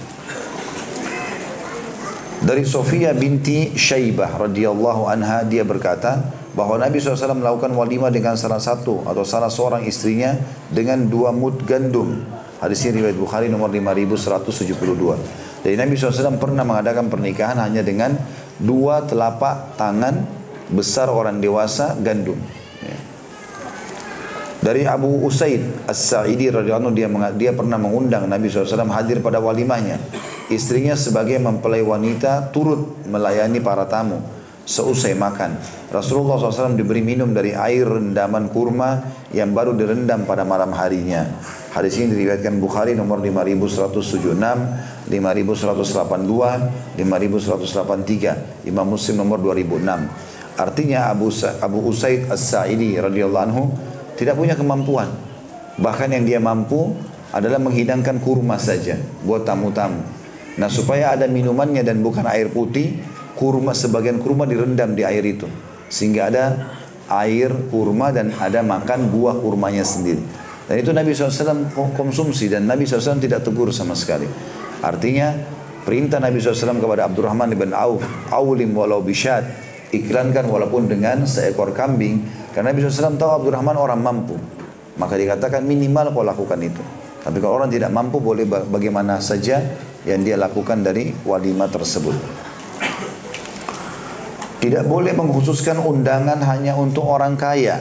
Dari Sofia binti Syaibah radhiyallahu anha dia berkata bahwa Nabi SAW melakukan walimah dengan salah satu atau salah seorang istrinya dengan dua mud gandum. Hadis ini riwayat Bukhari nomor 5172. Jadi Nabi SAW pernah mengadakan pernikahan hanya dengan dua telapak tangan besar orang dewasa gandum. Ya. Dari Abu Usaid As-Sa'idi radhiyallahu dia dia pernah mengundang Nabi SAW hadir pada walimahnya istrinya sebagai mempelai wanita turut melayani para tamu seusai makan. Rasulullah SAW diberi minum dari air rendaman kurma yang baru direndam pada malam harinya. Hadis ini diriwayatkan Bukhari nomor 5176, 5182, 5183, Imam Muslim nomor 2006. Artinya Abu Abu Usaid As-Sa'idi radhiyallahu anhu tidak punya kemampuan. Bahkan yang dia mampu adalah menghidangkan kurma saja buat tamu-tamu. Nah supaya ada minumannya dan bukan air putih, kurma sebagian kurma direndam di air itu. Sehingga ada air kurma dan ada makan buah kurmanya sendiri. Dan itu Nabi SAW konsumsi dan Nabi SAW tidak tegur sama sekali. Artinya perintah Nabi SAW kepada Abdurrahman bin Auf, Aulim walau bisyad, iklankan walaupun dengan seekor kambing. Karena Nabi SAW tahu Abdurrahman orang mampu. Maka dikatakan minimal kau lakukan itu. Tapi kalau orang tidak mampu boleh bagaimana saja yang dia lakukan dari walimah tersebut. Tidak boleh mengkhususkan undangan hanya untuk orang kaya.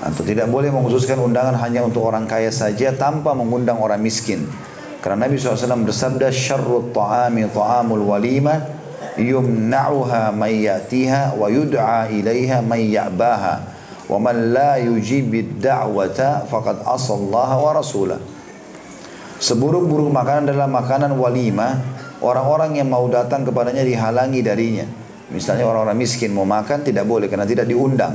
Atau tidak boleh mengkhususkan undangan hanya untuk orang kaya saja tanpa mengundang orang miskin. Karena Nabi SAW bersabda, Syarrut ta'ami ta'amul walimah, yumna'uha may ya'tiha wa yud'a ilaiha may ya'baha. Wa man la yujibid da'wata faqad asallaha wa rasulah. Seburuk-buruk makanan adalah makanan walimah. Orang-orang yang mau datang kepadanya dihalangi darinya. Misalnya orang-orang miskin mau makan tidak boleh karena tidak diundang.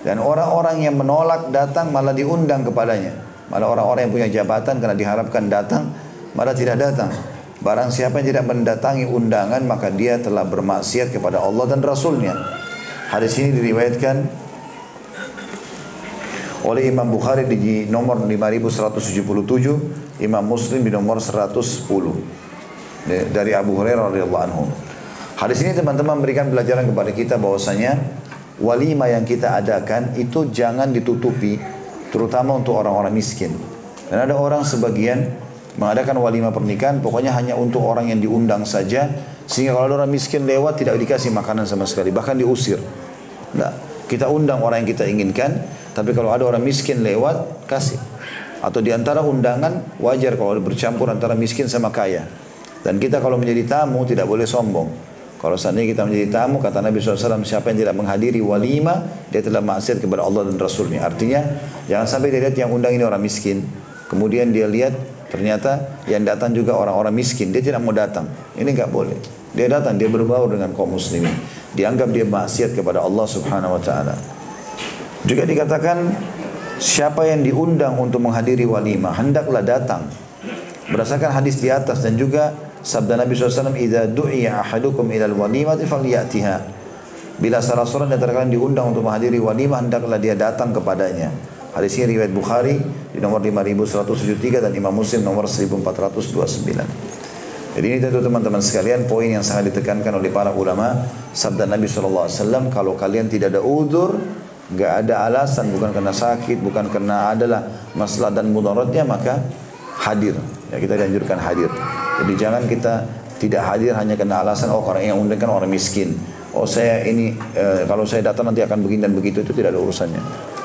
Dan orang-orang yang menolak datang malah diundang kepadanya. Malah orang-orang yang punya jabatan karena diharapkan datang malah tidak datang. Barang siapa yang tidak mendatangi undangan maka dia telah bermaksiat kepada Allah dan Rasulnya. Hadis ini diriwayatkan oleh Imam Bukhari di nomor 5177, Imam Muslim di nomor 110 dari Abu Hurairah radhiyallahu anhu. Hadis ini teman-teman memberikan pelajaran kepada kita bahwasanya walimah yang kita adakan itu jangan ditutupi terutama untuk orang-orang miskin. Dan ada orang sebagian mengadakan walimah pernikahan pokoknya hanya untuk orang yang diundang saja sehingga kalau ada orang miskin lewat tidak dikasih makanan sama sekali bahkan diusir. Nah, kita undang orang yang kita inginkan tapi kalau ada orang miskin lewat, kasih. Atau di antara undangan, wajar kalau bercampur antara miskin sama kaya. Dan kita kalau menjadi tamu tidak boleh sombong. Kalau seandainya kita menjadi tamu, kata Nabi SAW, siapa yang tidak menghadiri walima, dia telah maksiat kepada Allah dan Rasulnya. Artinya, jangan sampai dia lihat yang undang ini orang miskin. Kemudian dia lihat, ternyata yang datang juga orang-orang miskin. Dia tidak mau datang. Ini nggak boleh. Dia datang, dia berbaur dengan kaum muslimin. Dianggap dia maksiat kepada Allah subhanahu wa ta'ala. Juga dikatakan siapa yang diundang untuk menghadiri walimah hendaklah datang. Berdasarkan hadis di atas dan juga sabda Nabi SAW, "Idza du'iya ahadukum ila al-walimati falyatiha." Bila salah seorang antara kalian diundang untuk menghadiri walimah hendaklah dia datang kepadanya. Hadis ini riwayat Bukhari di nomor 5173 dan Imam Muslim nomor 1429. Jadi ini tentu teman-teman sekalian poin yang sangat ditekankan oleh para ulama sabda Nabi SAW kalau kalian tidak ada udur nggak ada alasan bukan karena sakit bukan karena adalah masalah dan mudaratnya maka hadir. Ya kita dianjurkan hadir. Jadi jangan kita tidak hadir hanya karena alasan oh orang yang undang kan orang miskin. Oh saya ini e, kalau saya datang nanti akan begini dan begitu itu tidak ada urusannya.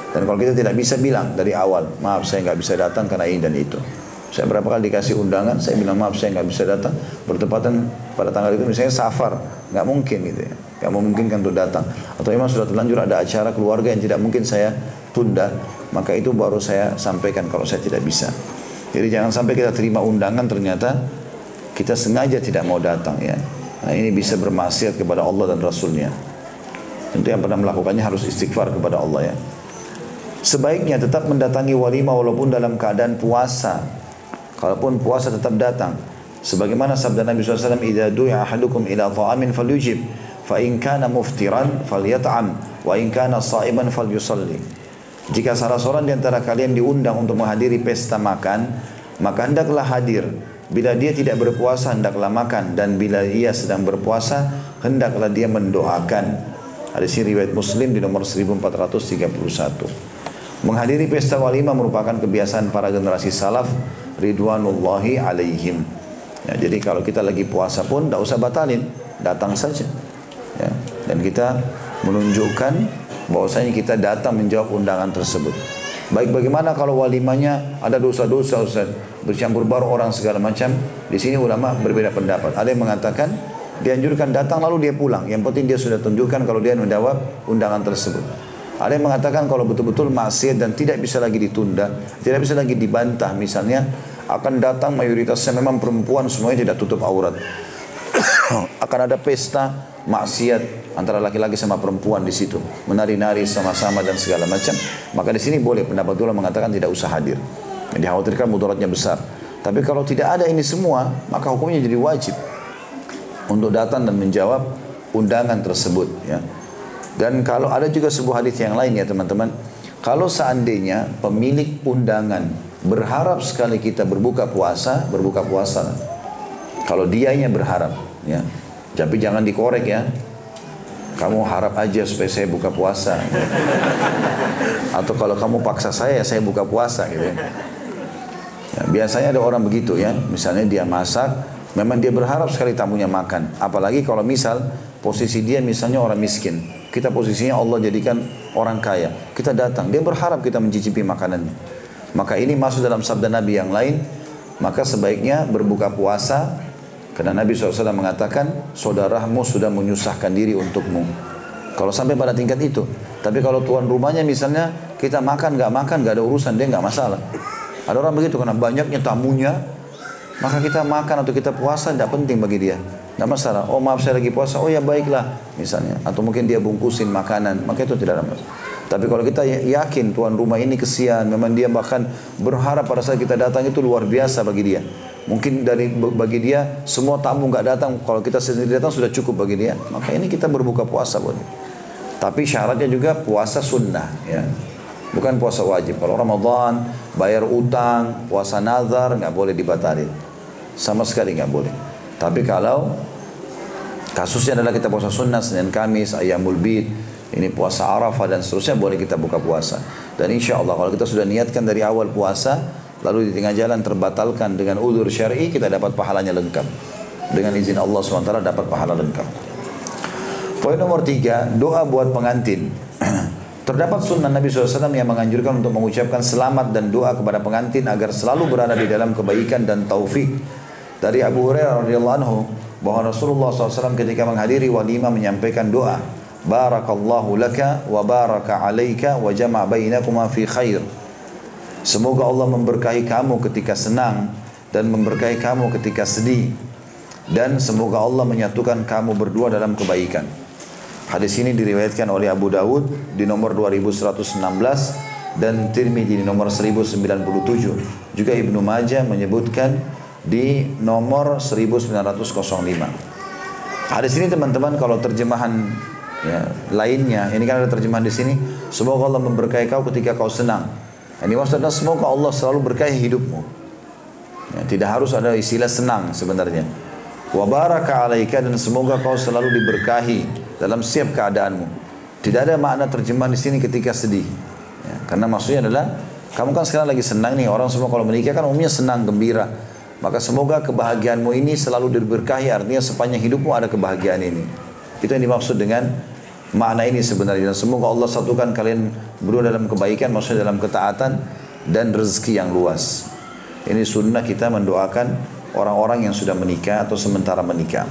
Dan kalau kita tidak bisa bilang dari awal maaf saya nggak bisa datang karena ini dan itu. Saya berapa kali dikasih undangan saya bilang maaf saya nggak bisa datang. Bertepatan pada tanggal itu misalnya safar nggak mungkin gitu ya. Yang memungkinkan untuk datang. Atau memang sudah terlanjur ada acara keluarga yang tidak mungkin saya tunda maka itu baru saya sampaikan kalau saya tidak bisa jadi jangan sampai kita terima undangan ternyata kita sengaja tidak mau datang ya. Nah ini bisa bermaksiat kepada Allah dan Rasulnya. Tentu yang pernah melakukannya harus istighfar kepada Allah ya. Sebaiknya tetap mendatangi walimah walaupun dalam keadaan puasa. Kalaupun puasa tetap datang. Sebagaimana sabda Nabi SAW, "Idza du'a ahadukum ila ta'amin falyujib, fa in kana muftiran falyat'am, wa in kana sha'iman falyusalli." Jika salah seorang di antara kalian diundang untuk menghadiri pesta makan, maka hendaklah hadir. Bila dia tidak berpuasa, hendaklah makan. Dan bila ia sedang berpuasa, hendaklah dia mendoakan. Hadis riwayat Muslim di nomor 1431. Menghadiri pesta walimah merupakan kebiasaan para generasi salaf ridwanullahi alaihim. Ya, jadi kalau kita lagi puasa pun tidak usah batalin, datang saja. Ya, dan kita menunjukkan bahwasanya kita datang menjawab undangan tersebut. Baik bagaimana kalau walimanya ada dosa-dosa Ustaz, bercampur baru orang segala macam. Di sini ulama berbeda pendapat. Ada yang mengatakan dianjurkan datang lalu dia pulang. Yang penting dia sudah tunjukkan kalau dia menjawab undangan tersebut. Ada yang mengatakan kalau betul-betul maksiat dan tidak bisa lagi ditunda, tidak bisa lagi dibantah misalnya akan datang mayoritasnya memang perempuan semuanya tidak tutup aurat. akan ada pesta maksiat antara laki-laki sama perempuan di situ, menari-nari sama-sama dan segala macam. Maka di sini boleh pendapat ulama mengatakan tidak usah hadir. Yang dikhawatirkan mudaratnya besar. Tapi kalau tidak ada ini semua, maka hukumnya jadi wajib untuk datang dan menjawab undangan tersebut ya. Dan kalau ada juga sebuah hadis yang lain ya teman-teman, kalau seandainya pemilik undangan berharap sekali kita berbuka puasa, berbuka puasa. Kalau dianya berharap, ya. Tapi jangan dikorek ya. Kamu harap aja supaya saya buka puasa. Atau kalau kamu paksa saya, saya buka puasa gitu. Ya, biasanya ada orang begitu ya. Misalnya dia masak, memang dia berharap sekali tamunya makan. Apalagi kalau misal posisi dia misalnya orang miskin. Kita posisinya Allah jadikan orang kaya. Kita datang, dia berharap kita mencicipi makanan. Maka ini masuk dalam sabda Nabi yang lain. Maka sebaiknya berbuka puasa. Karena Nabi SAW mengatakan, saudaramu sudah menyusahkan diri untukmu. Kalau sampai pada tingkat itu. Tapi kalau tuan rumahnya misalnya, kita makan, nggak makan, nggak ada urusan, dia nggak masalah. Ada orang begitu, karena banyaknya tamunya, maka kita makan atau kita puasa tidak penting bagi dia. Tidak masalah. Oh maaf saya lagi puasa. Oh ya baiklah misalnya. Atau mungkin dia bungkusin makanan. Maka itu tidak ada masalah. Tapi kalau kita ya, yakin tuan rumah ini kesian, memang dia bahkan berharap pada saat kita datang itu luar biasa bagi dia. Mungkin dari bagi dia semua tamu nggak datang, kalau kita sendiri datang sudah cukup bagi dia. Maka ini kita berbuka puasa buat Tapi syaratnya juga puasa sunnah ya. Bukan puasa wajib. Kalau Ramadan, bayar utang, puasa nazar nggak boleh dibatalin. Sama sekali nggak boleh. Tapi kalau kasusnya adalah kita puasa sunnah Senin Kamis, Ayamul Bid, ini puasa Arafah dan seterusnya boleh kita buka puasa. Dan insya Allah kalau kita sudah niatkan dari awal puasa, lalu di tengah jalan terbatalkan dengan udur syar'i, kita dapat pahalanya lengkap. Dengan izin Allah SWT dapat pahala lengkap. Poin nomor tiga, doa buat pengantin. Terdapat sunnah Nabi SAW yang menganjurkan untuk mengucapkan selamat dan doa kepada pengantin agar selalu berada di dalam kebaikan dan taufik dari Abu Hurairah radhiyallahu anhu bahwa Rasulullah SAW ketika menghadiri walimah menyampaikan doa Barakallahu laka wa baraka alaika wa bainakuma fi khair Semoga Allah memberkahi kamu ketika senang dan memberkahi kamu ketika sedih dan semoga Allah menyatukan kamu berdua dalam kebaikan. Hadis ini diriwayatkan oleh Abu Dawud di nomor 2116 dan Tirmidzi di nomor 1097. Juga Ibnu Majah menyebutkan di nomor 1905. Hadis ini teman-teman kalau terjemahan ya, lainnya, ini kan ada terjemahan di sini, semoga Allah memberkahi kau ketika kau senang. Ini maksudnya semoga Allah selalu berkahi hidupmu. Ya, tidak harus ada istilah senang sebenarnya. Wa baraka alaika dan semoga kau selalu diberkahi dalam setiap keadaanmu. Tidak ada makna terjemahan di sini ketika sedih. Ya, karena maksudnya adalah kamu kan sekarang lagi senang nih orang semua kalau menikah kan umumnya senang gembira maka semoga kebahagiaanmu ini selalu diberkahi artinya sepanjang hidupmu ada kebahagiaan ini. Itu yang dimaksud dengan makna ini sebenarnya. Dan semoga Allah satukan kalian berdua dalam kebaikan, maksudnya dalam ketaatan dan rezeki yang luas. Ini sunnah kita mendoakan orang-orang yang sudah menikah atau sementara menikah.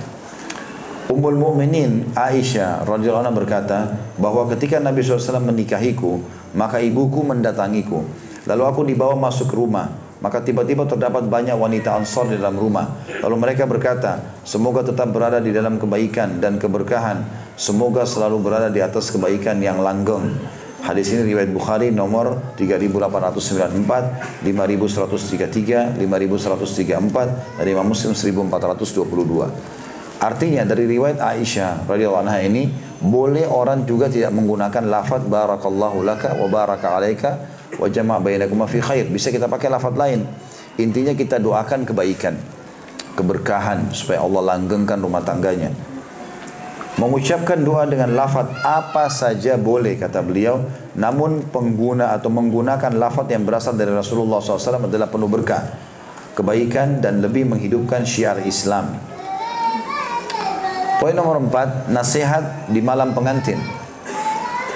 Ummul Mukminin Aisyah radhiyallahu anha berkata bahwa ketika Nabi SAW menikahiku, maka ibuku mendatangiku. Lalu aku dibawa masuk ke rumah maka tiba-tiba terdapat banyak wanita ansor di dalam rumah. Lalu mereka berkata, semoga tetap berada di dalam kebaikan dan keberkahan. Semoga selalu berada di atas kebaikan yang langgeng. Hadis ini riwayat Bukhari nomor 3894, 5133, 5134 dari Imam Muslim 1422. Artinya dari riwayat Aisyah radhiyallahu anha ini boleh orang juga tidak menggunakan lafaz barakallahu laka wa baraka alaika wa jama' bainakuma fi khair. Bisa kita pakai lafaz lain. Intinya kita doakan kebaikan, keberkahan supaya Allah langgengkan rumah tangganya. Mengucapkan doa dengan lafaz apa saja boleh kata beliau. Namun pengguna atau menggunakan lafaz yang berasal dari Rasulullah SAW adalah penuh berkah Kebaikan dan lebih menghidupkan syiar Islam. Poin nomor empat Nasihat di malam pengantin.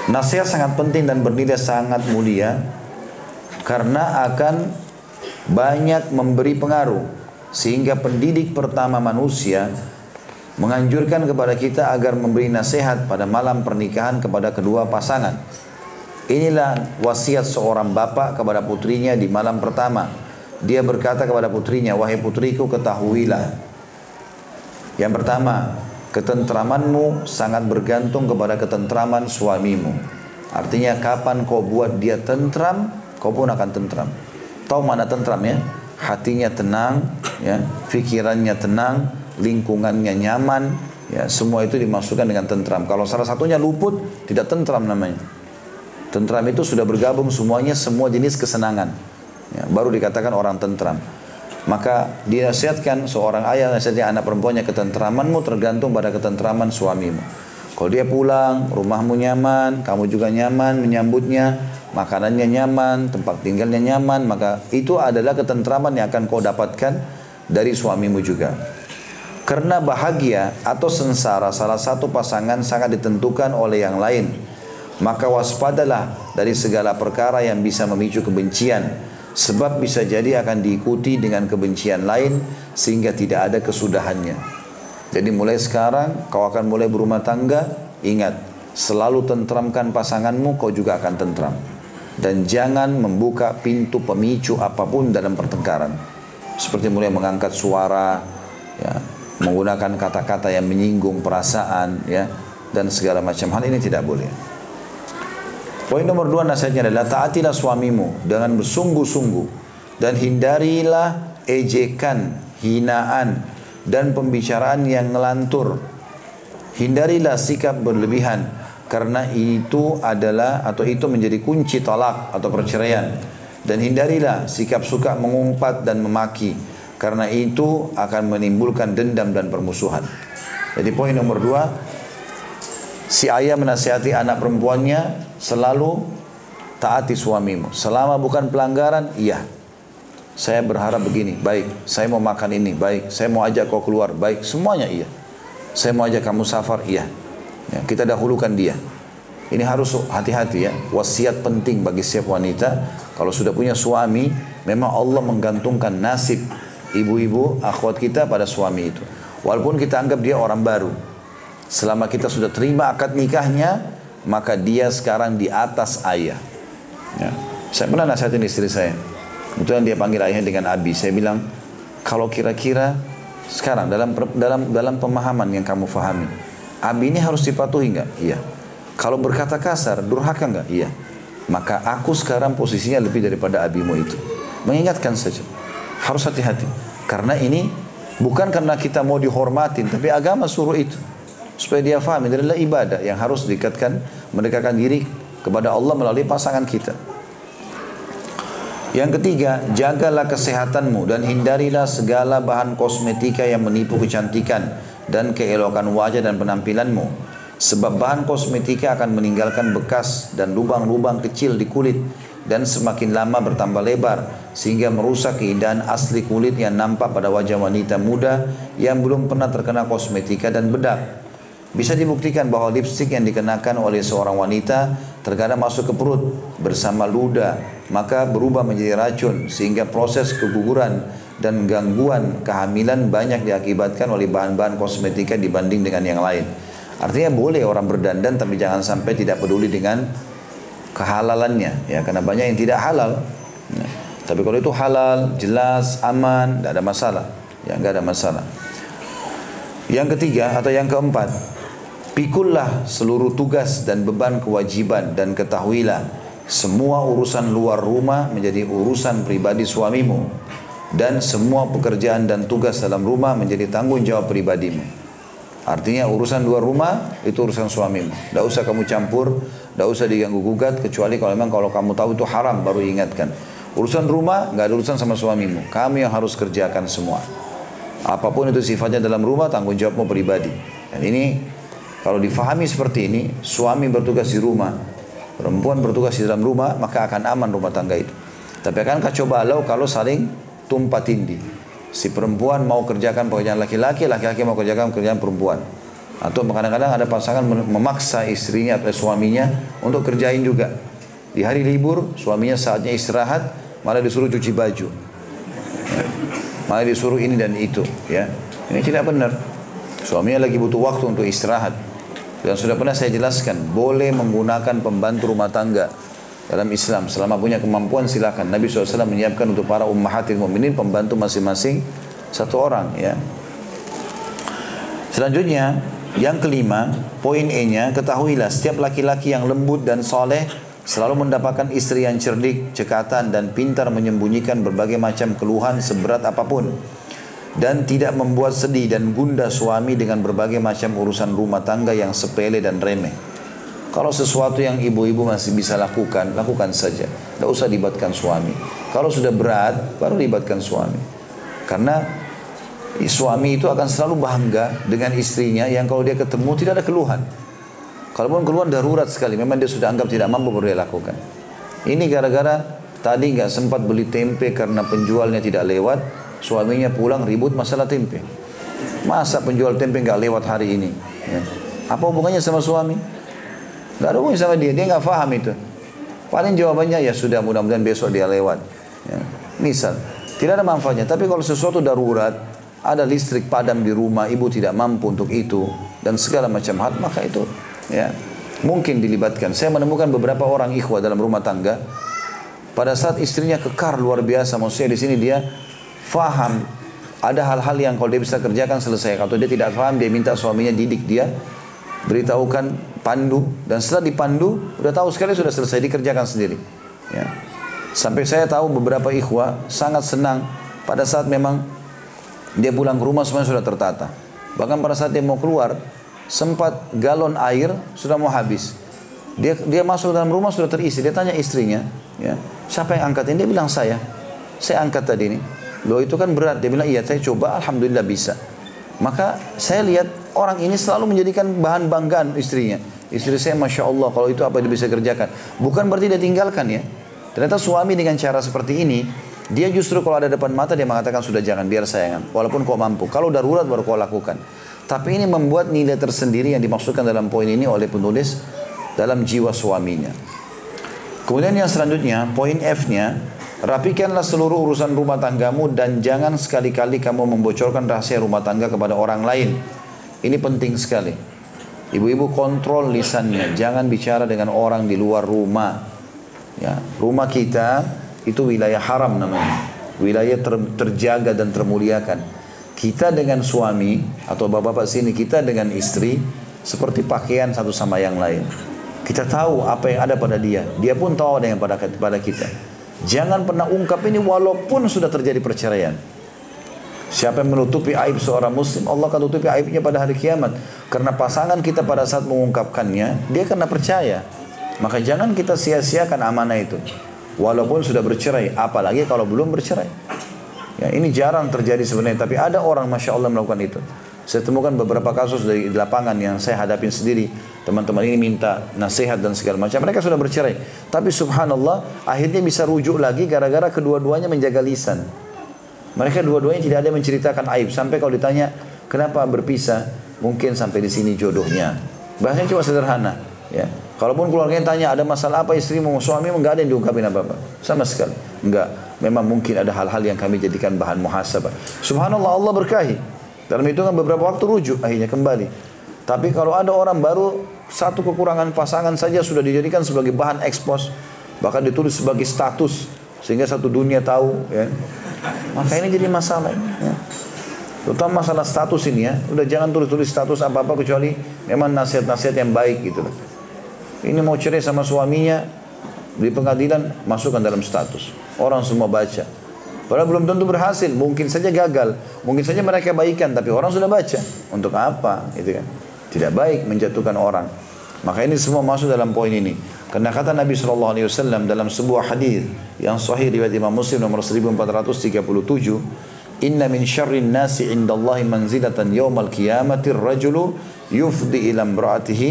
Nasihat sangat penting dan bernilai sangat mulia Karena akan banyak memberi pengaruh Sehingga pendidik pertama manusia menganjurkan kepada kita agar memberi nasihat pada malam pernikahan kepada kedua pasangan. Inilah wasiat seorang bapak kepada putrinya di malam pertama. Dia berkata kepada putrinya, "Wahai putriku, ketahuilah. Yang pertama, ketentramanmu sangat bergantung kepada ketentraman suamimu. Artinya kapan kau buat dia tentram, kau pun akan tentram. Tahu mana tentram ya? Hatinya tenang, ya, pikirannya tenang, lingkungannya nyaman, ya semua itu dimasukkan dengan tentram. Kalau salah satunya luput, tidak tentram namanya. Tentram itu sudah bergabung semuanya semua jenis kesenangan. Ya, baru dikatakan orang tentram. Maka dinasihatkan seorang ayah nasihatnya anak perempuannya ketentramanmu tergantung pada ketentraman suamimu. Kalau dia pulang, rumahmu nyaman, kamu juga nyaman menyambutnya, makanannya nyaman, tempat tinggalnya nyaman, maka itu adalah ketentraman yang akan kau dapatkan dari suamimu juga. Karena bahagia atau sengsara salah satu pasangan sangat ditentukan oleh yang lain. Maka waspadalah dari segala perkara yang bisa memicu kebencian. Sebab bisa jadi akan diikuti dengan kebencian lain sehingga tidak ada kesudahannya. Jadi mulai sekarang kau akan mulai berumah tangga, ingat selalu tentramkan pasanganmu kau juga akan tentram. Dan jangan membuka pintu pemicu apa pun dalam pertengkaran. Seperti mulai mengangkat suara, ya, menggunakan kata-kata yang menyinggung perasaan ya dan segala macam hal ini tidak boleh. Poin nomor dua nasihatnya adalah taatilah suamimu dengan bersungguh-sungguh dan hindarilah ejekan, hinaan dan pembicaraan yang ngelantur. Hindarilah sikap berlebihan karena itu adalah atau itu menjadi kunci talak atau perceraian dan hindarilah sikap suka mengumpat dan memaki karena itu akan menimbulkan dendam dan permusuhan. Jadi poin nomor dua, si ayah menasihati anak perempuannya selalu taati suamimu. Selama bukan pelanggaran, iya. Saya berharap begini, baik. Saya mau makan ini, baik. Saya mau ajak kau keluar, baik. Semuanya iya. Saya mau ajak kamu safar, iya. Ya, kita dahulukan dia. Ini harus hati-hati ya. Wasiat penting bagi setiap wanita. Kalau sudah punya suami, memang Allah menggantungkan nasib ibu-ibu, akhwat kita pada suami itu. Walaupun kita anggap dia orang baru. Selama kita sudah terima akad nikahnya, maka dia sekarang di atas ayah. Ya. Saya pernah nasihatin istri saya. Kebetulan dia panggil ayahnya dengan Abi. Saya bilang, kalau kira-kira sekarang dalam dalam dalam pemahaman yang kamu fahami, Abi ini harus dipatuhi enggak? Iya. Kalau berkata kasar, durhaka enggak? Iya. Maka aku sekarang posisinya lebih daripada abimu itu. Mengingatkan saja. Harus hati-hati. Karena ini bukan karena kita mau dihormatin, tapi agama suruh itu. Supaya dia faham, ini adalah ibadah yang harus dikatakan mendekatkan diri kepada Allah melalui pasangan kita. Yang ketiga, jagalah kesehatanmu dan hindarilah segala bahan kosmetika yang menipu kecantikan dan keelokan wajah dan penampilanmu. Sebab bahan kosmetika akan meninggalkan bekas dan lubang-lubang kecil di kulit dan semakin lama bertambah lebar sehingga merusak keindahan asli kulit yang nampak pada wajah wanita muda yang belum pernah terkena kosmetika dan bedak. Bisa dibuktikan bahwa lipstik yang dikenakan oleh seorang wanita terkadang masuk ke perut bersama ludah, maka berubah menjadi racun sehingga proses keguguran dan gangguan kehamilan banyak diakibatkan oleh bahan-bahan kosmetika dibanding dengan yang lain. Artinya boleh orang berdandan tapi jangan sampai tidak peduli dengan kehalalannya ya karena banyak yang tidak halal. Ya. Tapi kalau itu halal, jelas, aman, tidak ada masalah. Ya, nggak ada masalah. Yang ketiga atau yang keempat, Pikullah seluruh tugas dan beban kewajiban dan ketahuilah semua urusan luar rumah menjadi urusan pribadi suamimu dan semua pekerjaan dan tugas dalam rumah menjadi tanggung jawab pribadimu. Artinya urusan luar rumah itu urusan suamimu. Tidak usah kamu campur, tidak usah diganggu gugat kecuali kalau memang kalau kamu tahu itu haram baru ingatkan. Urusan rumah nggak ada urusan sama suamimu. Kamu yang harus kerjakan semua. Apa pun itu sifatnya dalam rumah tanggung jawabmu pribadi. Dan ini kalau difahami seperti ini, suami bertugas di rumah, perempuan bertugas di dalam rumah, maka akan aman rumah tangga itu. Tapi akan kacau balau kalau saling tumpah tindih. Si perempuan mau kerjakan pekerjaan laki-laki, laki-laki mau kerjakan pekerjaan perempuan. Atau kadang-kadang ada pasangan memaksa istrinya atau suaminya untuk kerjain juga. Di hari libur, suaminya saatnya istirahat, malah disuruh cuci baju. Malah disuruh ini dan itu. ya Ini tidak benar. Suaminya lagi butuh waktu untuk istirahat. Dan sudah pernah saya jelaskan, boleh menggunakan pembantu rumah tangga dalam Islam. Selama punya kemampuan silakan. Nabi SAW menyiapkan untuk para ummahatil mu'minin pembantu masing-masing satu orang. ya. Selanjutnya, yang kelima, poin E-nya, ketahuilah setiap laki-laki yang lembut dan soleh selalu mendapatkan istri yang cerdik, cekatan, dan pintar menyembunyikan berbagai macam keluhan seberat apa pun dan tidak membuat sedih dan gundah suami dengan berbagai macam urusan rumah tangga yang sepele dan remeh. Kalau sesuatu yang ibu-ibu masih bisa lakukan, lakukan saja. Tidak usah libatkan suami. Kalau sudah berat, baru libatkan suami. Karena suami itu akan selalu bangga dengan istrinya yang kalau dia ketemu tidak ada keluhan. Kalaupun keluhan darurat sekali, memang dia sudah anggap tidak mampu dia lakukan. Ini gara-gara tadi nggak sempat beli tempe karena penjualnya tidak lewat, Suaminya pulang ribut masalah tempe. Masa penjual tempe nggak lewat hari ini? Ya. Apa hubungannya sama suami? Gak ada hubungannya sama dia. Dia nggak paham itu. Paling jawabannya ya sudah mudah-mudahan besok dia lewat. Ya. Misal, tidak ada manfaatnya. Tapi kalau sesuatu darurat, ada listrik padam di rumah, ibu tidak mampu untuk itu dan segala macam hal, maka itu ya mungkin dilibatkan. Saya menemukan beberapa orang ikhwah dalam rumah tangga pada saat istrinya kekar luar biasa, maksudnya di sini dia faham ada hal-hal yang kalau dia bisa kerjakan selesai. Kalau dia tidak faham, dia minta suaminya didik dia, beritahukan, pandu, dan setelah dipandu, udah tahu sekali sudah selesai dikerjakan sendiri. Ya. Sampai saya tahu beberapa ikhwah sangat senang pada saat memang dia pulang ke rumah semuanya sudah tertata. Bahkan pada saat dia mau keluar, sempat galon air sudah mau habis. Dia dia masuk dalam rumah sudah terisi. Dia tanya istrinya, ya, siapa yang angkat ini? Dia bilang saya. Saya angkat tadi ini. Loh itu kan berat. Dia bilang, iya saya coba, Alhamdulillah bisa. Maka saya lihat orang ini selalu menjadikan bahan banggaan istrinya. Istri saya Masya Allah kalau itu apa dia bisa kerjakan. Bukan berarti dia tinggalkan ya. Ternyata suami dengan cara seperti ini, dia justru kalau ada depan mata dia mengatakan sudah jangan biar sayangan. Walaupun kau mampu. Kalau darurat baru kau lakukan. Tapi ini membuat nilai tersendiri yang dimaksudkan dalam poin ini oleh penulis dalam jiwa suaminya. Kemudian yang selanjutnya, poin F-nya, Rapikanlah seluruh urusan rumah tanggamu dan jangan sekali-kali kamu membocorkan rahasia rumah tangga kepada orang lain. Ini penting sekali. Ibu-ibu kontrol lisannya, jangan bicara dengan orang di luar rumah. Ya, rumah kita itu wilayah haram namanya. Wilayah ter, terjaga dan termuliakan. Kita dengan suami atau bapak-bapak sini kita dengan istri seperti pakaian satu sama yang lain. Kita tahu apa yang ada pada dia. Dia pun tahu ada yang pada pada kita. Jangan pernah ungkap ini walaupun sudah terjadi perceraian. Siapa yang menutupi aib seorang muslim, Allah akan tutupi aibnya pada hari kiamat. Karena pasangan kita pada saat mengungkapkannya, dia kena percaya. Maka jangan kita sia-siakan amanah itu. Walaupun sudah bercerai, apalagi kalau belum bercerai. Ya, ini jarang terjadi sebenarnya, tapi ada orang Masya Allah melakukan itu. Saya temukan beberapa kasus dari lapangan yang saya hadapin sendiri. Teman-teman ini minta nasihat dan segala macam. Mereka sudah bercerai. Tapi subhanallah akhirnya bisa rujuk lagi gara-gara kedua-duanya menjaga lisan. Mereka dua-duanya tidak ada yang menceritakan aib. Sampai kalau ditanya kenapa berpisah, mungkin sampai di sini jodohnya. Bahasanya cuma sederhana. Ya. Kalaupun keluarganya tanya ada masalah apa istri mau suami enggak ada yang diungkapin apa-apa. Sama sekali. Enggak. Memang mungkin ada hal-hal yang kami jadikan bahan muhasabah. Subhanallah Allah berkahi. Dalam hitungan beberapa waktu rujuk akhirnya kembali. Tapi kalau ada orang baru satu kekurangan pasangan saja sudah dijadikan sebagai bahan ekspos, bahkan ditulis sebagai status sehingga satu dunia tahu ya. Maka ini jadi masalah ya. Terutama masalah status ini ya, udah jangan tulis-tulis status apa-apa kecuali Memang nasihat-nasihat yang baik gitu loh. Ini mau cerai sama suaminya, di pengadilan masukkan dalam status. Orang semua baca. Padahal belum tentu berhasil, mungkin saja gagal, mungkin saja mereka baikan, tapi orang sudah baca. Untuk apa? Gitu kan? Tidak baik menjatuhkan orang. Maka ini semua masuk dalam poin ini. Karena kata Nabi SAW dalam sebuah hadis yang sahih riwayat Imam Muslim nomor 1437, Inna min syarrin nasi indallahi manzilatan yawmal qiyamati rajulu yufdi ila imra'atihi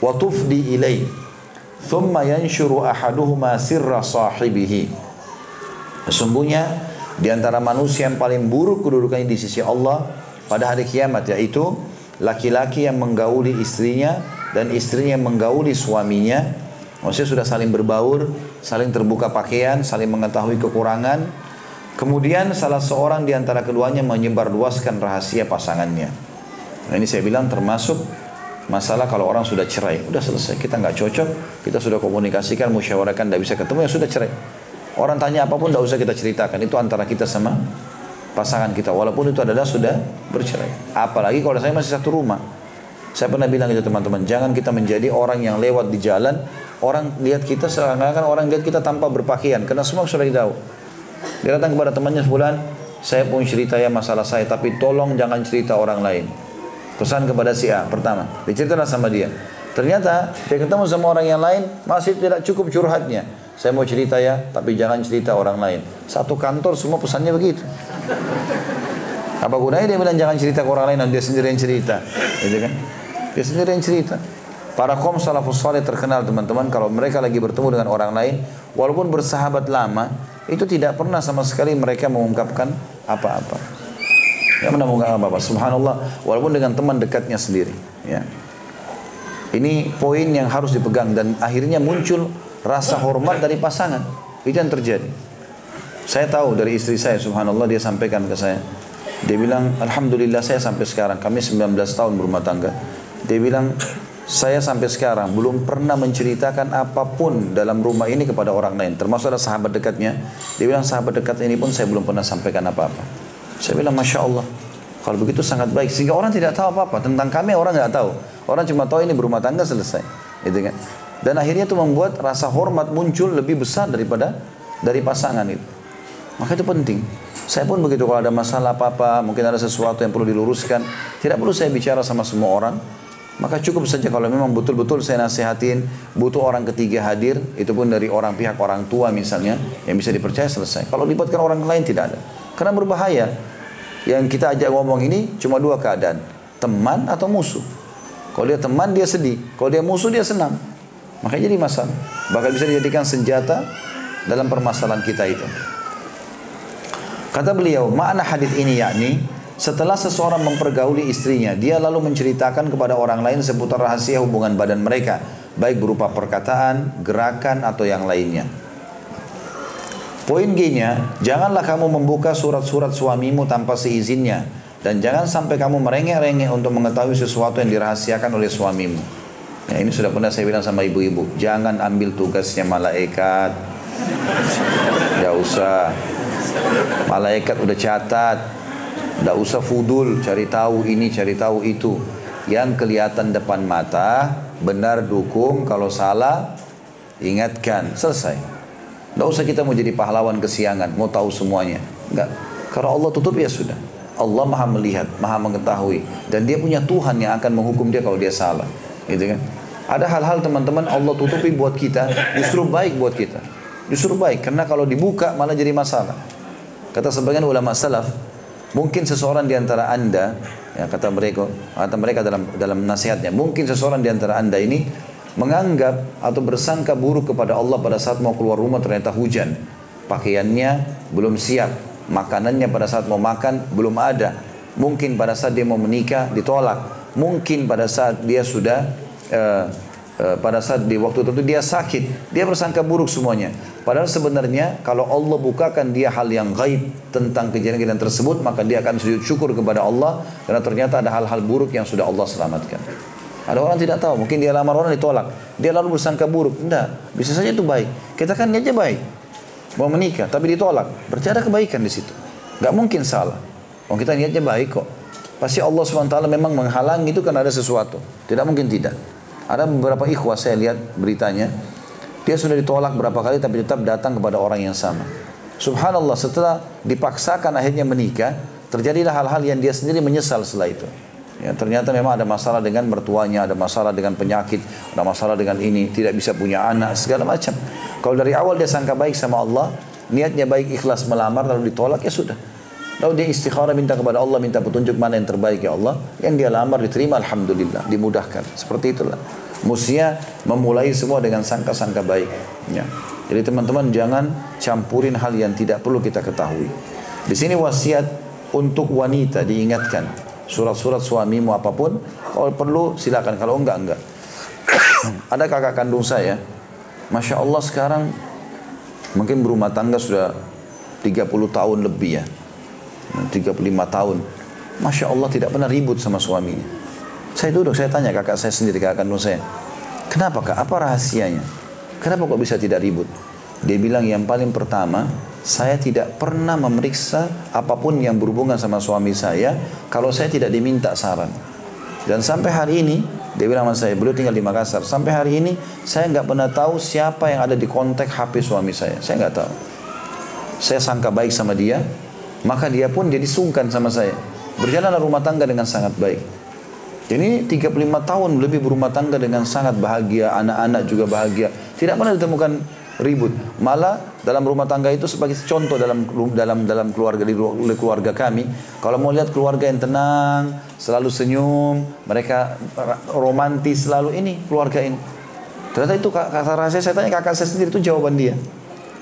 tufdi ilai thumma yanshuru ahaduhuma sirra sahibihi sesungguhnya di antara manusia yang paling buruk kedudukannya di sisi Allah pada hari kiamat yaitu laki-laki yang menggauli istrinya dan istrinya yang menggauli suaminya. Maksudnya sudah saling berbaur saling terbuka pakaian saling mengetahui kekurangan. Kemudian salah seorang di antara keduanya menyebarluaskan rahasia pasangannya. Nah ini saya bilang termasuk masalah kalau orang sudah cerai. Udah selesai, kita nggak cocok, kita sudah komunikasikan, musyawarahkan, tidak bisa ketemu, ya sudah cerai. Orang tanya apa pun tidak usah kita ceritakan. Itu antara kita sama pasangan kita. Walaupun itu adalah sudah bercerai. Apalagi kalau saya masih satu rumah. Saya pernah bilang itu teman-teman, jangan kita menjadi orang yang lewat di jalan, orang lihat kita seakan-akan orang lihat kita tanpa berpakaian, karena semua sudah tahu. Dia datang kepada temannya sebulan, saya pun cerita ya masalah saya, tapi tolong jangan cerita orang lain. Pesan kepada si A, pertama, diceritalah sama dia. Ternyata dia ketemu sama orang yang lain, masih tidak cukup curhatnya. Saya mau cerita ya, tapi jangan cerita orang lain. Satu kantor semua pesannya begitu. Apa gunanya dia bilang jangan cerita ke orang lain dan dia sendiri yang cerita. Gitu kan? Dia sendiri yang cerita. Para kaum salafus saleh terkenal teman-teman kalau mereka lagi bertemu dengan orang lain, walaupun bersahabat lama, itu tidak pernah sama sekali mereka mengungkapkan apa-apa. Pernah mengungkapkan apa-apa. Subhanallah, walaupun dengan teman dekatnya sendiri. Ya. Ini poin yang harus dipegang dan akhirnya muncul rasa hormat dari pasangan. Itu yang terjadi. Saya tahu dari istri saya, subhanallah dia sampaikan ke saya. Dia bilang, Alhamdulillah saya sampai sekarang, kami 19 tahun berumah tangga. Dia bilang, saya sampai sekarang belum pernah menceritakan apa pun dalam rumah ini kepada orang lain. Termasuk ada sahabat dekatnya. Dia bilang sahabat dekat ini pun saya belum pernah sampaikan apa-apa. Saya bilang Masya Allah. Kalau begitu sangat baik. Sehingga orang tidak tahu apa-apa. Tentang kami orang nggak tahu. Orang cuma tahu ini berumah tangga selesai. Gitu kan. Dan akhirnya itu membuat rasa hormat muncul lebih besar daripada dari pasangan itu. Maka itu penting. Saya pun begitu kalau ada masalah apa-apa, mungkin ada sesuatu yang perlu diluruskan. Tidak perlu saya bicara sama semua orang maka cukup saja kalau memang betul-betul saya nasihatin, butuh orang ketiga hadir, itu pun dari orang pihak orang tua misalnya, yang bisa dipercaya selesai. Kalau libatkan orang lain tidak ada. Karena berbahaya. Yang kita ajak ngomong ini cuma dua keadaan. Teman atau musuh. Kalau dia teman dia sedih, kalau dia musuh dia senang. Makanya jadi masalah. Bahkan bisa dijadikan senjata dalam permasalahan kita itu. Kata beliau, makna hadis ini yakni setelah seseorang mempergauli istrinya, dia lalu menceritakan kepada orang lain seputar rahasia hubungan badan mereka, baik berupa perkataan, gerakan, atau yang lainnya. Poin G-nya, janganlah kamu membuka surat-surat suamimu tanpa seizinnya. Dan jangan sampai kamu merengek-rengek untuk mengetahui sesuatu yang dirahasiakan oleh suamimu. Ya, ini sudah pernah saya bilang sama ibu-ibu. Jangan ambil tugasnya malaikat. Ya usah. Malaikat udah catat. Tidak usah fudul, cari tahu ini, cari tahu itu. Yang kelihatan depan mata, benar dukung, kalau salah, ingatkan. Selesai. Tidak usah kita mau jadi pahlawan kesiangan, mau tahu semuanya. Enggak. Kalau Allah tutup ya sudah. Allah maha melihat, maha mengetahui. Dan dia punya Tuhan yang akan menghukum dia kalau dia salah. Gitu kan? Ada hal-hal teman-teman Allah tutupi buat kita, justru baik buat kita. Justru baik, karena kalau dibuka malah jadi masalah. Kata sebagian ulama salaf, Mungkin seseorang di antara anda, ya kata mereka, kata mereka dalam dalam nasihatnya, mungkin seseorang di antara anda ini menganggap atau bersangka buruk kepada Allah pada saat mau keluar rumah ternyata hujan, pakaiannya belum siap, makanannya pada saat mau makan belum ada, mungkin pada saat dia mau menikah ditolak, mungkin pada saat dia sudah uh, pada saat di waktu tertentu dia sakit, dia bersangka buruk semuanya. Padahal sebenarnya kalau Allah bukakan dia hal yang gaib tentang kejadian-kejadian tersebut, maka dia akan sujud syukur kepada Allah karena ternyata ada hal-hal buruk yang sudah Allah selamatkan. Ada orang tidak tahu, mungkin dia lamar orang ditolak. Dia lalu bersangka buruk. Tidak, bisa saja itu baik. Kita kan niatnya baik. Mau menikah, tapi ditolak. Berarti ada kebaikan di situ. Gak mungkin salah. Oh kita niatnya baik kok. Pasti Allah SWT memang menghalangi itu karena ada sesuatu. Tidak mungkin tidak. Ada beberapa ikhwah saya lihat beritanya. Dia sudah ditolak berapa kali tapi tetap datang kepada orang yang sama. Subhanallah setelah dipaksakan akhirnya menikah. Terjadilah hal-hal yang dia sendiri menyesal setelah itu. Ya, ternyata memang ada masalah dengan mertuanya, ada masalah dengan penyakit, ada masalah dengan ini, tidak bisa punya anak, segala macam. Kalau dari awal dia sangka baik sama Allah, niatnya baik ikhlas melamar lalu ditolak ya sudah. Lalu dia istikharah minta kepada Allah, minta petunjuk mana yang terbaik ya Allah. Yang dia lamar diterima Alhamdulillah, dimudahkan. Seperti itulah. Musia memulai semua dengan sangka-sangka baik. Ya. Jadi teman-teman jangan campurin hal yang tidak perlu kita ketahui. Di sini wasiat untuk wanita diingatkan. Surat-surat suamimu apa pun, kalau perlu silakan. Kalau enggak, enggak. Ada kakak kandung saya, Masya Allah sekarang mungkin berumah tangga sudah 30 tahun lebih ya 35 tahun. Masya Allah tidak pernah ribut sama suaminya. Saya duduk, saya tanya kakak saya sendiri, kakak kandung saya. Kenapa kak? Apa rahasianya? Kenapa kok bisa tidak ribut? Dia bilang yang paling pertama, saya tidak pernah memeriksa apa pun yang berhubungan sama suami saya kalau saya tidak diminta saran. Dan sampai hari ini, dia bilang sama saya, beliau tinggal di Makassar. Sampai hari ini, saya nggak pernah tahu siapa yang ada di kontak HP suami saya. Saya nggak tahu. Saya sangka baik sama dia, maka dia pun jadi sungkan sama saya. Berjalan rumah tangga dengan sangat baik. Ini 35 tahun lebih berumah tangga dengan sangat bahagia, anak-anak juga bahagia. Tidak pernah ditemukan ribut. Malah dalam rumah tangga itu sebagai contoh dalam dalam dalam keluarga di keluarga kami, kalau mau lihat keluarga yang tenang, selalu senyum, mereka romantis selalu ini keluarga ini. Ternyata itu kata rahasia saya tanya kakak saya sendiri itu jawaban dia.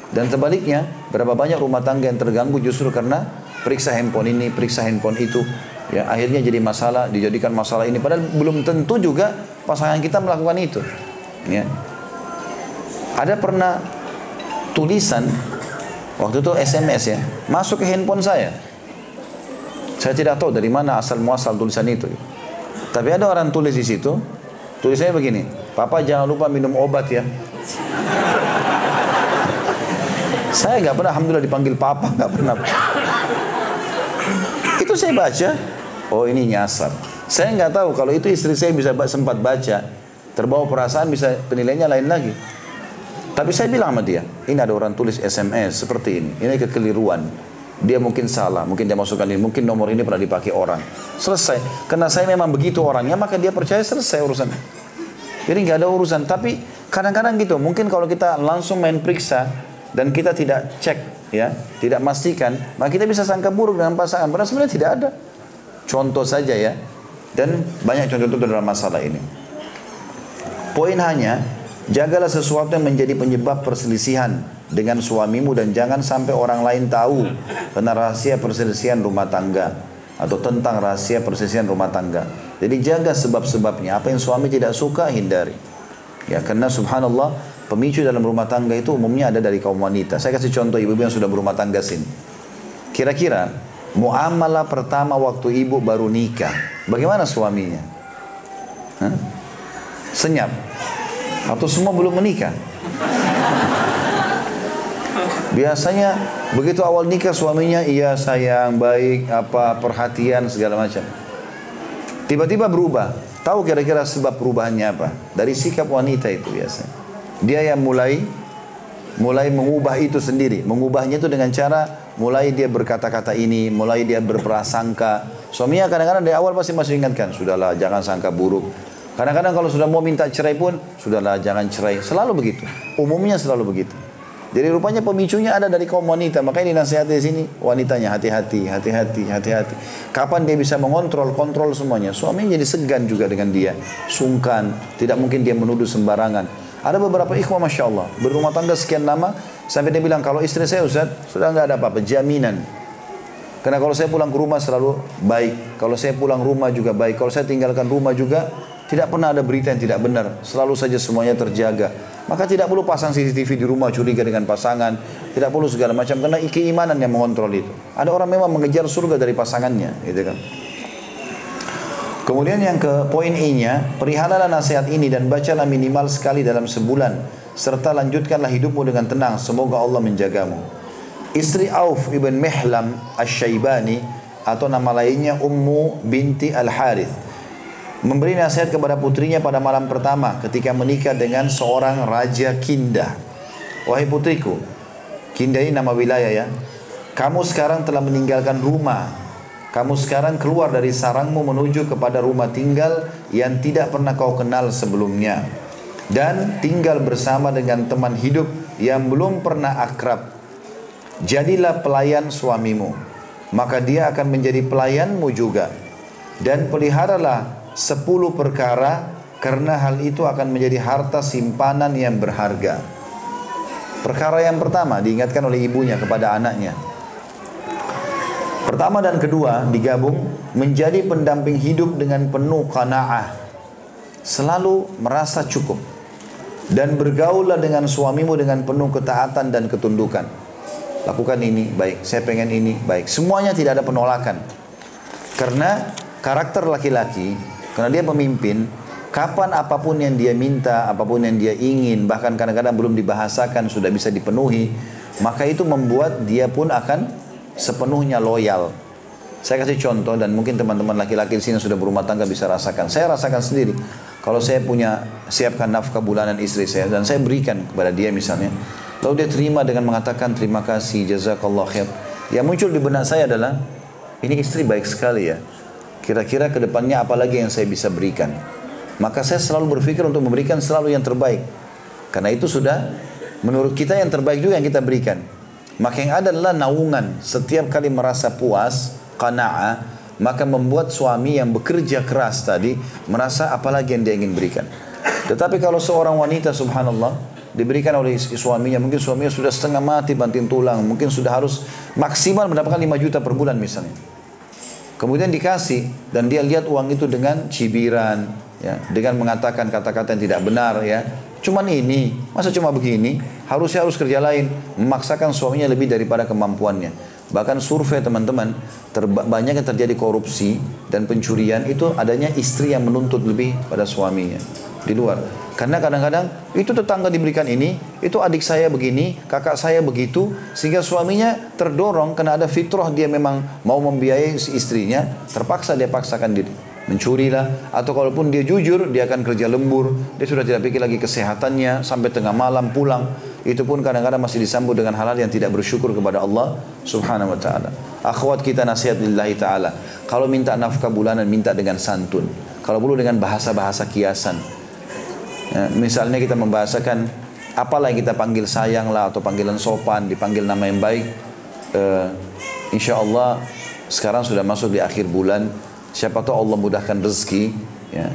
Dan sebaliknya, berapa banyak rumah tangga yang terganggu justru karena periksa handphone ini, periksa handphone itu. Ya, akhirnya jadi masalah, dijadikan masalah ini. Padahal belum tentu juga pasangan kita melakukan itu. Ya. Ada pernah tulisan, waktu itu SMS ya, masuk ke handphone saya. Saya tidak tahu dari mana asal muasal tulisan itu. Tapi ada orang tulis di situ, tulisannya begini, Papa jangan lupa minum obat ya. Saya nggak pernah, alhamdulillah dipanggil papa, nggak pernah. Itu saya baca, oh ini nyasar. Saya nggak tahu kalau itu istri saya bisa sempat baca, terbawa perasaan bisa penilainya lain lagi. Tapi saya bilang sama dia, ini ada orang tulis SMS seperti ini, ini kekeliruan. Dia mungkin salah, mungkin dia masukkan ini, mungkin nomor ini pernah dipakai orang. Selesai. Karena saya memang begitu orangnya, maka dia percaya selesai urusan. Jadi nggak ada urusan. Tapi kadang-kadang gitu, mungkin kalau kita langsung main periksa, dan kita tidak cek ya, tidak pastikan, maka kita bisa sangka buruk dengan pasangan. Padahal sebenarnya tidak ada. Contoh saja ya. Dan banyak contoh-contoh dalam masalah ini. Poin hanya, jagalah sesuatu yang menjadi penyebab perselisihan dengan suamimu dan jangan sampai orang lain tahu tentang rahasia perselisihan rumah tangga atau tentang rahasia perselisihan rumah tangga. Jadi jaga sebab-sebabnya. Apa yang suami tidak suka hindari. Ya, karena subhanallah Pemicu dalam rumah tangga itu umumnya ada dari kaum wanita. Saya kasih contoh ibu-ibu yang sudah berumah tangga sini. Kira-kira muamalah pertama waktu ibu baru nikah, bagaimana suaminya? Hah? Senyap. Atau semua belum menikah? Biasanya begitu awal nikah suaminya iya sayang, baik, apa perhatian segala macam. Tiba-tiba berubah. Tahu kira-kira sebab perubahannya apa? Dari sikap wanita itu biasanya. Dia yang mulai mulai mengubah itu sendiri. Mengubahnya itu dengan cara mulai dia berkata-kata ini, mulai dia berprasangka. Suaminya kadang-kadang dari awal pasti masih ingatkan, sudahlah jangan sangka buruk. Kadang-kadang kalau sudah mau minta cerai pun, sudahlah jangan cerai. Selalu begitu. Umumnya selalu begitu. Jadi rupanya pemicunya ada dari kaum wanita. Makanya dinasihati di sini wanitanya hati-hati, hati-hati, hati-hati. Kapan dia bisa mengontrol, kontrol semuanya. Suaminya jadi segan juga dengan dia. Sungkan, tidak mungkin dia menuduh sembarangan. Ada beberapa ikhwah Masya Allah. Berumah tangga sekian lama. Sampai dia bilang, kalau istri saya Ustaz, sudah nggak ada apa-apa. Jaminan. Karena kalau saya pulang ke rumah selalu baik. Kalau saya pulang rumah juga baik. Kalau saya tinggalkan rumah juga, tidak pernah ada berita yang tidak benar. Selalu saja semuanya terjaga. Maka tidak perlu pasang CCTV di rumah curiga dengan pasangan. Tidak perlu segala macam. Karena keimanan yang mengontrol itu. Ada orang memang mengejar surga dari pasangannya. Gitu kan. Kemudian yang ke poin I-nya, perihalalah nasihat ini dan bacalah minimal sekali dalam sebulan serta lanjutkanlah hidupmu dengan tenang, semoga Allah menjagamu. Istri Auf ibn Mihlam Asy-Syaibani atau nama lainnya Ummu binti Al-Harith memberi nasihat kepada putrinya pada malam pertama ketika menikah dengan seorang raja Kinda. Wahai putriku, Kinda ini nama wilayah ya. Kamu sekarang telah meninggalkan rumah. Kamu sekarang keluar dari sarangmu menuju kepada rumah tinggal yang tidak pernah kau kenal sebelumnya. Dan tinggal bersama dengan teman hidup yang belum pernah akrab Jadilah pelayan suamimu, maka dia akan menjadi pelayanmu juga. Dan peliharalah sepuluh perkara karena hal itu akan menjadi harta simpanan yang berharga. Perkara yang pertama diingatkan oleh ibunya kepada anaknya. Pertama dan kedua digabung menjadi pendamping hidup dengan penuh qanaah. Selalu merasa cukup. Dan bergaullah dengan suamimu dengan penuh ketaatan dan ketundukan lakukan ini baik saya pengen ini baik semuanya tidak ada penolakan karena karakter laki-laki karena dia pemimpin kapan apa pun yang dia minta apa pun yang dia ingin bahkan kadang-kadang belum dibahasakan sudah bisa dipenuhi maka itu membuat dia pun akan sepenuhnya loyal saya kasih contoh dan mungkin teman-teman laki-laki di sini sudah berumah tangga bisa rasakan saya rasakan sendiri kalau saya punya siapkan nafkah bulanan istri saya dan saya berikan kepada dia misalnya Lalu dia terima dengan mengatakan terima kasih jazakallah khair. Yang muncul di benak saya adalah ini istri baik sekali ya. Kira-kira ke depannya apa lagi yang saya bisa berikan? Maka saya selalu berpikir untuk memberikan selalu yang terbaik. Karena itu sudah menurut kita yang terbaik juga yang kita berikan. Maka yang ada adalah naungan. Setiap kali merasa puas, qana'ah, maka membuat suami yang bekerja keras tadi merasa apalagi yang dia ingin berikan. Tetapi kalau seorang wanita subhanallah diberikan oleh suaminya. Mungkin suaminya sudah setengah mati banting tulang. Mungkin sudah harus maksimal mendapatkan 5 juta per bulan misalnya. Kemudian dikasih dan dia lihat uang itu dengan cibiran, ya, dengan mengatakan kata-kata yang tidak benar, ya. Cuman ini, masa cuma begini? Harusnya harus kerja lain, memaksakan suaminya lebih daripada kemampuannya. Bahkan survei teman-teman, banyak yang terjadi korupsi dan pencurian itu adanya istri yang menuntut lebih pada suaminya di luar. Karena kadang-kadang itu tetangga diberikan ini, itu adik saya begini, kakak saya begitu, sehingga suaminya terdorong karena ada fitrah dia memang mau membiayai istrinya, terpaksa dia paksakan diri. Mencurilah, atau kalaupun dia jujur, dia akan kerja lembur, dia sudah tidak pikir lagi kesehatannya, sampai tengah malam pulang. Itu pun kadang-kadang masih disambut dengan hal-hal yang tidak bersyukur kepada Allah subhanahu wa ta'ala. Akhwat kita nasihat lillahi ta'ala. Kalau minta nafkah bulanan, minta dengan santun. Kalau perlu dengan bahasa-bahasa kiasan Ya, misalnya kita membahasakan apalah yang kita panggil sayang lah atau panggilan sopan, dipanggil nama yang baik. Uh, insya Allah sekarang sudah masuk di akhir bulan. Siapa tahu Allah mudahkan rezeki. Ya.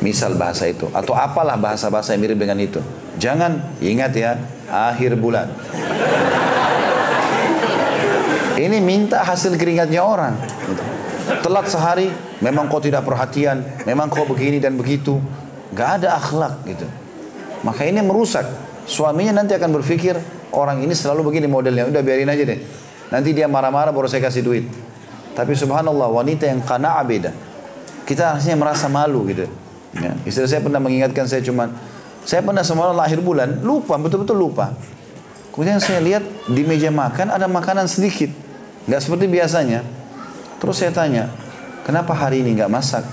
Misal bahasa itu. Atau apalah bahasa-bahasa yang mirip dengan itu. Jangan ingat ya, akhir bulan. Ini minta hasil keringatnya orang. Telat sehari, memang kau tidak perhatian, memang kau begini dan begitu Gak ada akhlak gitu. Maka ini merusak. Suaminya nanti akan berpikir orang ini selalu begini modelnya. Udah biarin aja deh. Nanti dia marah-marah baru saya kasih duit. Tapi subhanallah wanita yang kana beda. Kita harusnya merasa malu gitu. Ya. Istri saya pernah mengingatkan saya cuman saya pernah semalam lahir bulan lupa betul-betul lupa. Kemudian saya lihat di meja makan ada makanan sedikit, nggak seperti biasanya. Terus saya tanya, kenapa hari ini nggak masak?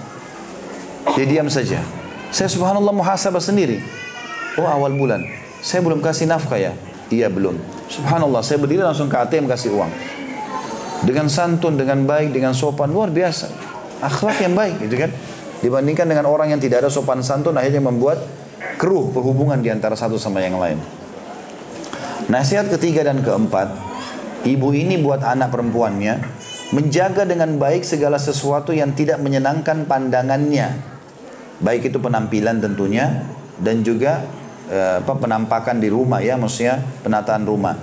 Dia diam saja. Saya subhanallah muhasabah sendiri. Oh awal bulan, saya belum kasih nafkah ya? Iya belum. Subhanallah, saya berdiri langsung ke ATM kasih uang. Dengan santun, dengan baik, dengan sopan, luar biasa. Akhlak yang baik gitu kan. Dibandingkan dengan orang yang tidak ada sopan santun, akhirnya membuat keruh perhubungan di antara satu sama yang lain. Nasihat ketiga dan keempat, ibu ini buat anak perempuannya menjaga dengan baik segala sesuatu yang tidak menyenangkan pandangannya baik itu penampilan tentunya dan juga eh, apa penampakan di rumah ya maksudnya penataan rumah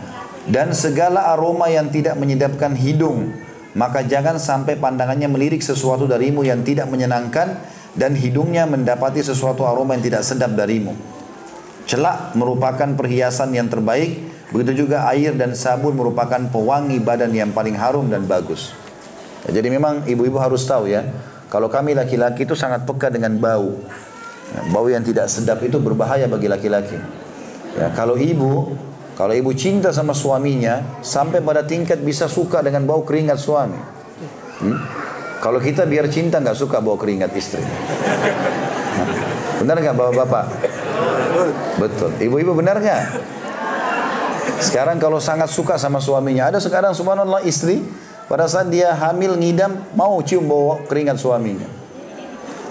dan segala aroma yang tidak menyedapkan hidung maka jangan sampai pandangannya melirik sesuatu darimu yang tidak menyenangkan dan hidungnya mendapati sesuatu aroma yang tidak sedap darimu celak merupakan perhiasan yang terbaik begitu juga air dan sabun merupakan pewangi badan yang paling harum dan bagus jadi memang ibu-ibu harus tahu ya kalau kami laki-laki itu sangat peka dengan bau. Ya, bau yang tidak sedap itu berbahaya bagi laki-laki. Ya, kalau ibu, kalau ibu cinta sama suaminya sampai pada tingkat bisa suka dengan bau keringat suami. Hmm? Kalau kita biar cinta nggak suka bawa keringat istri. Benar nggak bapak-bapak? Betul. Ibu-ibu benar nggak? Sekarang kalau sangat suka sama suaminya, ada sekarang subhanallah istri pada saat dia hamil ngidam mau cium bawa keringat suaminya.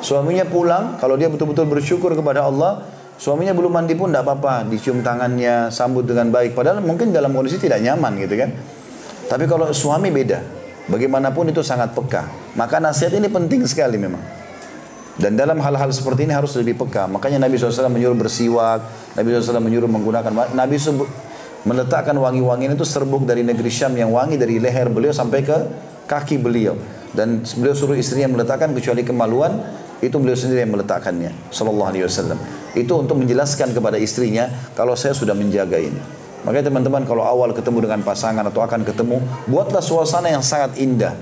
Suaminya pulang, kalau dia betul-betul bersyukur kepada Allah, suaminya belum mandi pun tidak apa-apa, dicium tangannya, sambut dengan baik. Padahal mungkin dalam kondisi tidak nyaman gitu kan. Tapi kalau suami beda, bagaimanapun itu sangat peka. Maka nasihat ini penting sekali memang. Dan dalam hal-hal seperti ini harus lebih peka. Makanya Nabi SAW menyuruh bersiwak, Nabi SAW menyuruh menggunakan, Nabi meletakkan wangi-wangian itu serbuk dari negeri Syam yang wangi dari leher beliau sampai ke kaki beliau. Dan beliau suruh istrinya meletakkan kecuali kemaluan, itu beliau sendiri yang meletakkannya. Sallallahu alaihi wasallam. Itu untuk menjelaskan kepada istrinya kalau saya sudah menjaga ini. Makanya teman-teman kalau awal ketemu dengan pasangan atau akan ketemu, buatlah suasana yang sangat indah.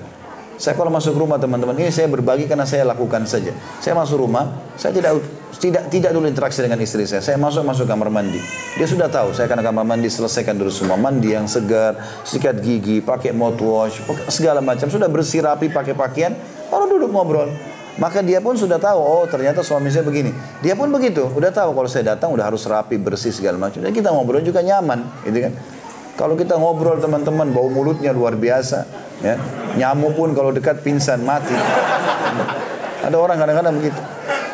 Saya kalau masuk rumah teman-teman ini saya berbagi karena saya lakukan saja. Saya masuk rumah, saya tidak tidak tidak dulu interaksi dengan istri saya. Saya masuk masuk kamar mandi. Dia sudah tahu saya akan kamar mandi selesaikan dulu semua mandi yang segar, sikat gigi, pakai mouthwash, segala macam sudah bersih rapi pakai pakaian, baru duduk ngobrol. Maka dia pun sudah tahu, oh ternyata suami saya begini. Dia pun begitu, udah tahu kalau saya datang udah harus rapi, bersih segala macam. Dan kita ngobrol juga nyaman, gitu kan. Kalau kita ngobrol teman-teman, bau mulutnya luar biasa. Ya. Nyamuk pun kalau dekat pingsan, mati. Ada orang kadang-kadang begitu.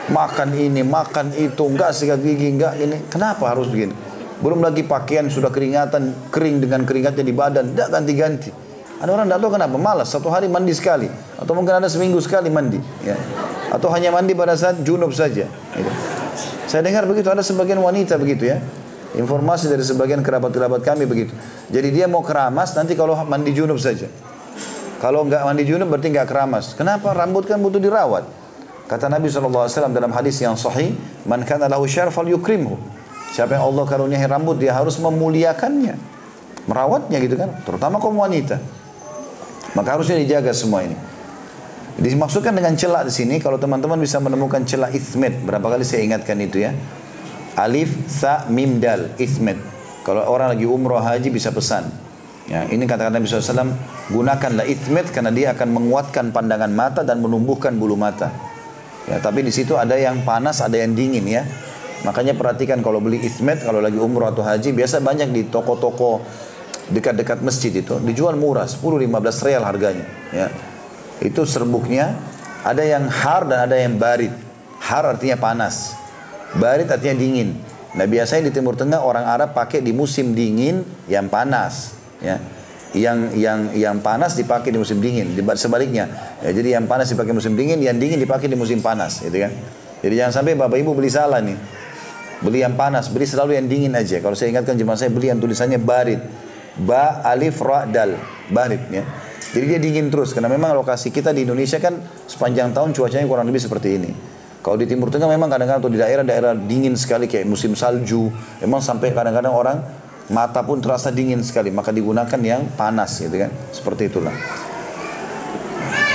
Makan ini, makan itu, enggak sikat gigi, enggak ini. Kenapa harus begini? Belum lagi pakaian sudah keringatan, kering dengan keringatnya di badan, enggak ganti-ganti. Ada orang tidak tahu kenapa, malas. Satu hari mandi sekali. Atau mungkin ada seminggu sekali mandi. Ya. Atau hanya mandi pada saat junub saja. Gitu. Saya dengar begitu, ada sebagian wanita begitu ya. Informasi dari sebagian kerabat-kerabat kami begitu. Jadi dia mau keramas nanti kalau mandi junub saja. Kalau nggak mandi junub berarti nggak keramas. Kenapa? Rambut kan butuh dirawat. Kata Nabi SAW dalam hadis yang sahih, Man kana lahu syarfal yukrimhu. Siapa yang Allah karuniai rambut, dia harus memuliakannya. Merawatnya gitu kan. Terutama kaum wanita. Maka harusnya dijaga semua ini. Dimaksudkan dengan celak di sini, kalau teman-teman bisa menemukan celak ithmet, berapa kali saya ingatkan itu ya. Alif, sa, mim, dal, ithmet. Kalau orang lagi umroh haji bisa pesan. Ya, ini kata-kata Nabi SAW, gunakanlah ithmet karena dia akan menguatkan pandangan mata dan menumbuhkan bulu mata. Ya, tapi di situ ada yang panas, ada yang dingin ya. Makanya perhatikan kalau beli ithmet, kalau lagi umroh atau haji, biasa banyak di toko-toko dekat-dekat masjid itu dijual murah 10-15 real harganya ya. Itu serbuknya ada yang har dan ada yang barit. Har artinya panas barit artinya dingin. Nah biasanya di timur tengah orang Arab pakai di musim dingin yang panas ya. Yang yang yang panas dipakai di musim dingin sebaliknya. Ya, jadi yang panas dipakai musim dingin yang dingin dipakai di musim panas gitu kan. Jadi jangan sampai bapak ibu beli salah nih. Beli yang panas beli selalu yang dingin aja. Kalau saya ingatkan jemaah saya beli yang tulisannya barit ba alif ra dal. Barit ya. Jadi dia dingin terus karena memang lokasi kita di Indonesia kan sepanjang tahun cuacanya kurang lebih seperti ini. Kalau di Timur Tengah memang kadang-kadang atau di daerah-daerah dingin sekali kayak musim salju memang sampai kadang-kadang orang mata pun terasa dingin sekali maka digunakan yang panas gitu kan. Seperti itulah.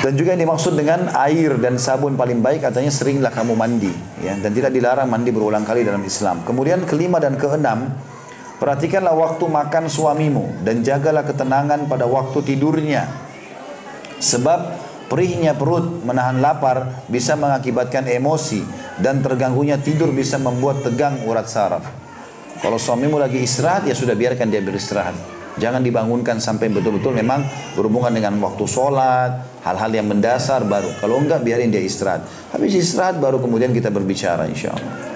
Dan juga yang dimaksud dengan air dan sabun paling baik katanya seringlah kamu mandi ya. Dan tidak dilarang mandi berulang kali dalam Islam. Kemudian kelima dan keenam Perhatikanlah waktu makan suamimu dan jagalah ketenangan pada waktu tidurnya. Sebab perihnya perut menahan lapar bisa mengakibatkan emosi dan terganggunya tidur bisa membuat tegang urat saraf. Kalau suamimu lagi istirahat ya sudah biarkan dia beristirahat. Jangan dibangunkan sampai betul-betul memang berhubungan dengan waktu sholat, hal-hal yang mendasar baru. Kalau enggak biarin dia istirahat. Habis istirahat baru kemudian kita berbicara insya Allah.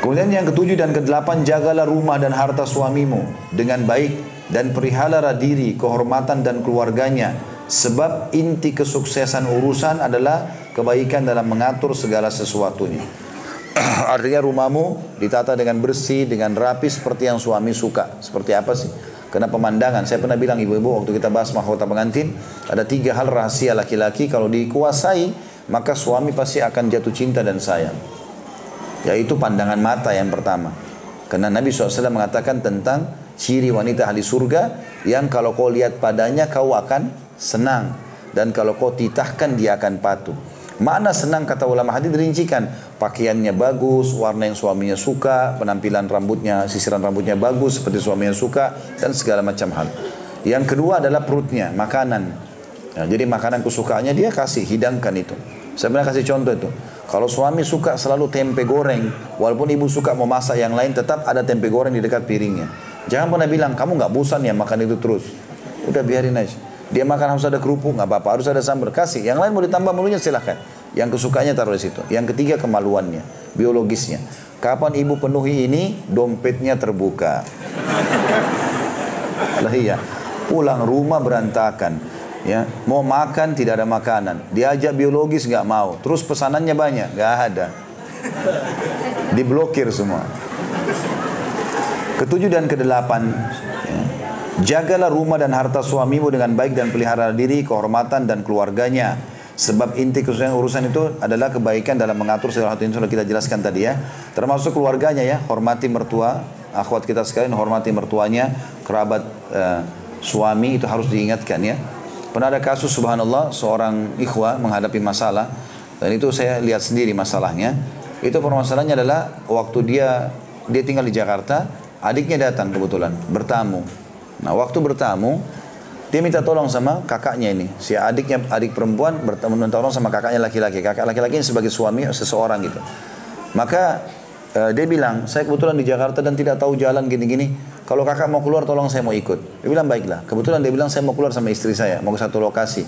Kemudian yang ketujuh dan kedelapan jagalah rumah dan harta suamimu dengan baik dan perihalalah diri, kehormatan dan keluarganya sebab inti kesuksesan urusan adalah kebaikan dalam mengatur segala sesuatunya. Artinya rumahmu ditata dengan bersih, dengan rapi seperti yang suami suka. Seperti apa sih? Karena pemandangan, saya pernah bilang ibu-ibu waktu kita bahas mahkota pengantin, ada tiga hal rahasia laki-laki kalau dikuasai, maka suami pasti akan jatuh cinta dan sayang. Yaitu pandangan mata yang pertama. Karena Nabi SAW mengatakan tentang ciri wanita ahli surga yang kalau kau lihat padanya kau akan senang. Dan kalau kau titahkan dia akan patuh. Mana senang kata ulama hadis dirincikan. Pakaiannya bagus, warna yang suaminya suka, penampilan rambutnya, sisiran rambutnya bagus seperti suaminya suka, dan segala macam hal. Yang kedua adalah perutnya, makanan. Nah, jadi makanan kesukaannya dia kasih, hidangkan itu. Saya pernah kasih contoh itu. Kalau suami suka selalu tempe goreng, walaupun ibu suka mau masak yang lain, tetap ada tempe goreng di dekat piringnya. Jangan pernah bilang, kamu nggak bosan ya makan itu terus. Udah biarin aja. Dia makan harus ada kerupuk, nggak apa-apa, harus ada sambal. Kasih. Yang lain mau ditambah menunya silahkan. Yang kesukaannya taruh di situ. Yang ketiga kemaluannya, biologisnya. Kapan ibu penuhi ini, dompetnya terbuka. Lah iya, pulang rumah berantakan ya mau makan tidak ada makanan. Diajak biologis nggak mau. Terus pesanannya banyak nggak ada. Diblokir semua. Ketujuh dan kedelapan ya, jagalah rumah dan harta suamimu dengan baik dan pelihara diri kehormatan dan keluarganya. Sebab inti kesusahan urusan itu adalah kebaikan dalam mengatur segala hal yang sudah kita jelaskan tadi ya. Termasuk keluarganya ya. Hormati mertua akhwat kita sekalian hormati mertuanya. Kerabat uh, suami itu harus diingatkan ya Pernah ada kasus subhanallah seorang ikhwah menghadapi masalah dan itu saya lihat sendiri masalahnya. Itu permasalahannya adalah waktu dia dia tinggal di Jakarta, adiknya datang kebetulan bertamu. Nah, waktu bertamu dia minta tolong sama kakaknya ini. Si adiknya adik perempuan bertemu minta tolong sama kakaknya laki-laki. Kakak laki-laki ini sebagai suami seseorang gitu. Maka uh, dia bilang, saya kebetulan di Jakarta dan tidak tahu jalan gini-gini. Kalau kakak mau keluar tolong saya mau ikut. Dia bilang baiklah. Kebetulan dia bilang saya mau keluar sama istri saya, mau ke satu lokasi.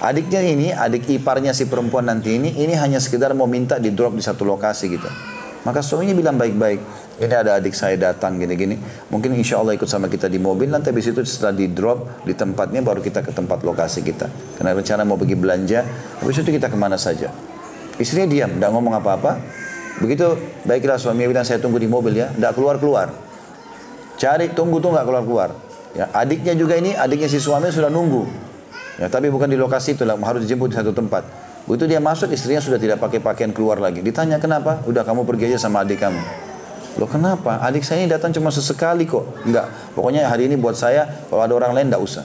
Adiknya ini, adik iparnya si perempuan nanti ini, ini hanya sekedar mau minta di drop di satu lokasi gitu. Maka suaminya bilang baik-baik. Ini ada adik saya datang gini-gini. Mungkin insya Allah ikut sama kita di mobil. Nanti habis itu setelah di drop di tempatnya baru kita ke tempat lokasi kita. Karena rencana mau pergi belanja. Habis itu kita ke mana saja. Istrinya diam, tidak ngomong apa-apa. Begitu baiklah suaminya bilang saya tunggu di mobil ya. Tidak keluar-keluar. Cari tunggu tuh nggak keluar keluar. Ya, adiknya juga ini, adiknya si suami sudah nunggu. Ya, tapi bukan di lokasi itu harus dijemput di satu tempat. Begitu dia masuk, istrinya sudah tidak pakai pakaian keluar lagi. Ditanya kenapa? Udah kamu pergi aja sama adik kamu. Loh kenapa? Adik saya ini datang cuma sesekali kok. Enggak. Pokoknya hari ini buat saya, kalau ada orang lain enggak usah.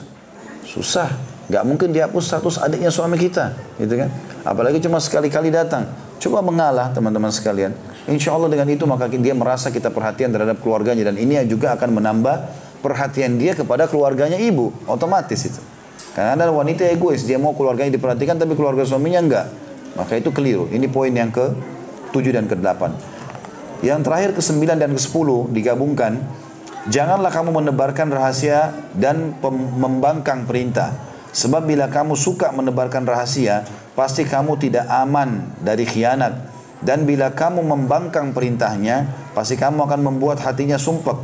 Susah. Enggak mungkin dihapus status adiknya suami kita. Gitu kan? Apalagi cuma sekali-kali datang. Coba mengalah teman-teman sekalian. Insya Allah dengan itu maka dia merasa kita perhatian terhadap keluarganya dan ini juga akan menambah perhatian dia kepada keluarganya ibu otomatis itu. Karena ada wanita egois dia mau keluarganya diperhatikan tapi keluarga suaminya enggak. Maka itu keliru. Ini poin yang ke 7 dan ke 8. Yang terakhir ke 9 dan ke 10 digabungkan. Janganlah kamu menebarkan rahasia dan membangkang perintah. Sebab bila kamu suka menebarkan rahasia, pasti kamu tidak aman dari khianat dan bila kamu membangkang perintahnya, pasti kamu akan membuat hatinya sumpah.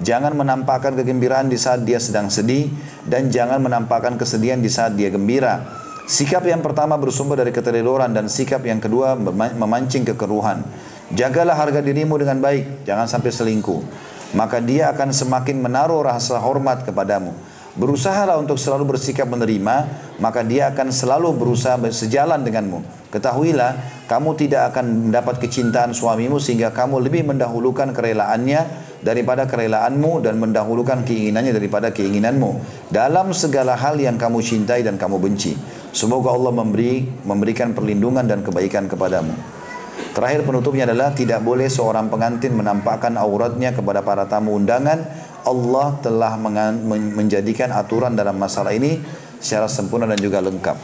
Jangan menampakkan kegembiraan di saat dia sedang sedih dan jangan menampakkan kesedihan di saat dia gembira. Sikap yang pertama bersumber dari keteledoran dan sikap yang kedua memancing kekeruhan. Jagalah harga dirimu dengan baik, jangan sampai selingkuh. Maka dia akan semakin menaruh rasa hormat kepadamu. Berusahalah untuk selalu bersikap menerima, maka dia akan selalu berusaha sejalan denganmu. Ketahuilah, kamu tidak akan mendapat kecintaan suamimu sehingga kamu lebih mendahulukan kerelaannya daripada kerelaanmu dan mendahulukan keinginannya daripada keinginanmu dalam segala hal yang kamu cintai dan kamu benci. Semoga Allah memberi memberikan perlindungan dan kebaikan kepadamu. Terakhir penutupnya adalah tidak boleh seorang pengantin menampakkan auratnya kepada para tamu undangan Allah telah menjadikan aturan dalam masalah ini secara sempurna dan juga lengkap.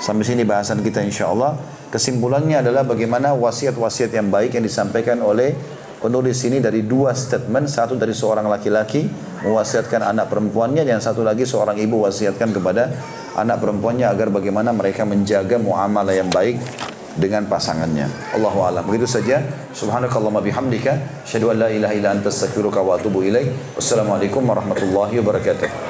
Sampai sini bahasan kita insya Allah. Kesimpulannya adalah bagaimana wasiat-wasiat yang baik yang disampaikan oleh penulis ini dari dua statement. Satu dari seorang laki-laki mewasiatkan anak perempuannya dan satu lagi seorang ibu wasiatkan kepada anak perempuannya agar bagaimana mereka menjaga muamalah yang baik dengan pasangannya. Allahu a'lam. Begitu saja. Subhanakallahumma bihamdika, syahadu an la ilaha illa anta astaghfiruka wa atubu ilaik. Wassalamualaikum warahmatullahi wabarakatuh.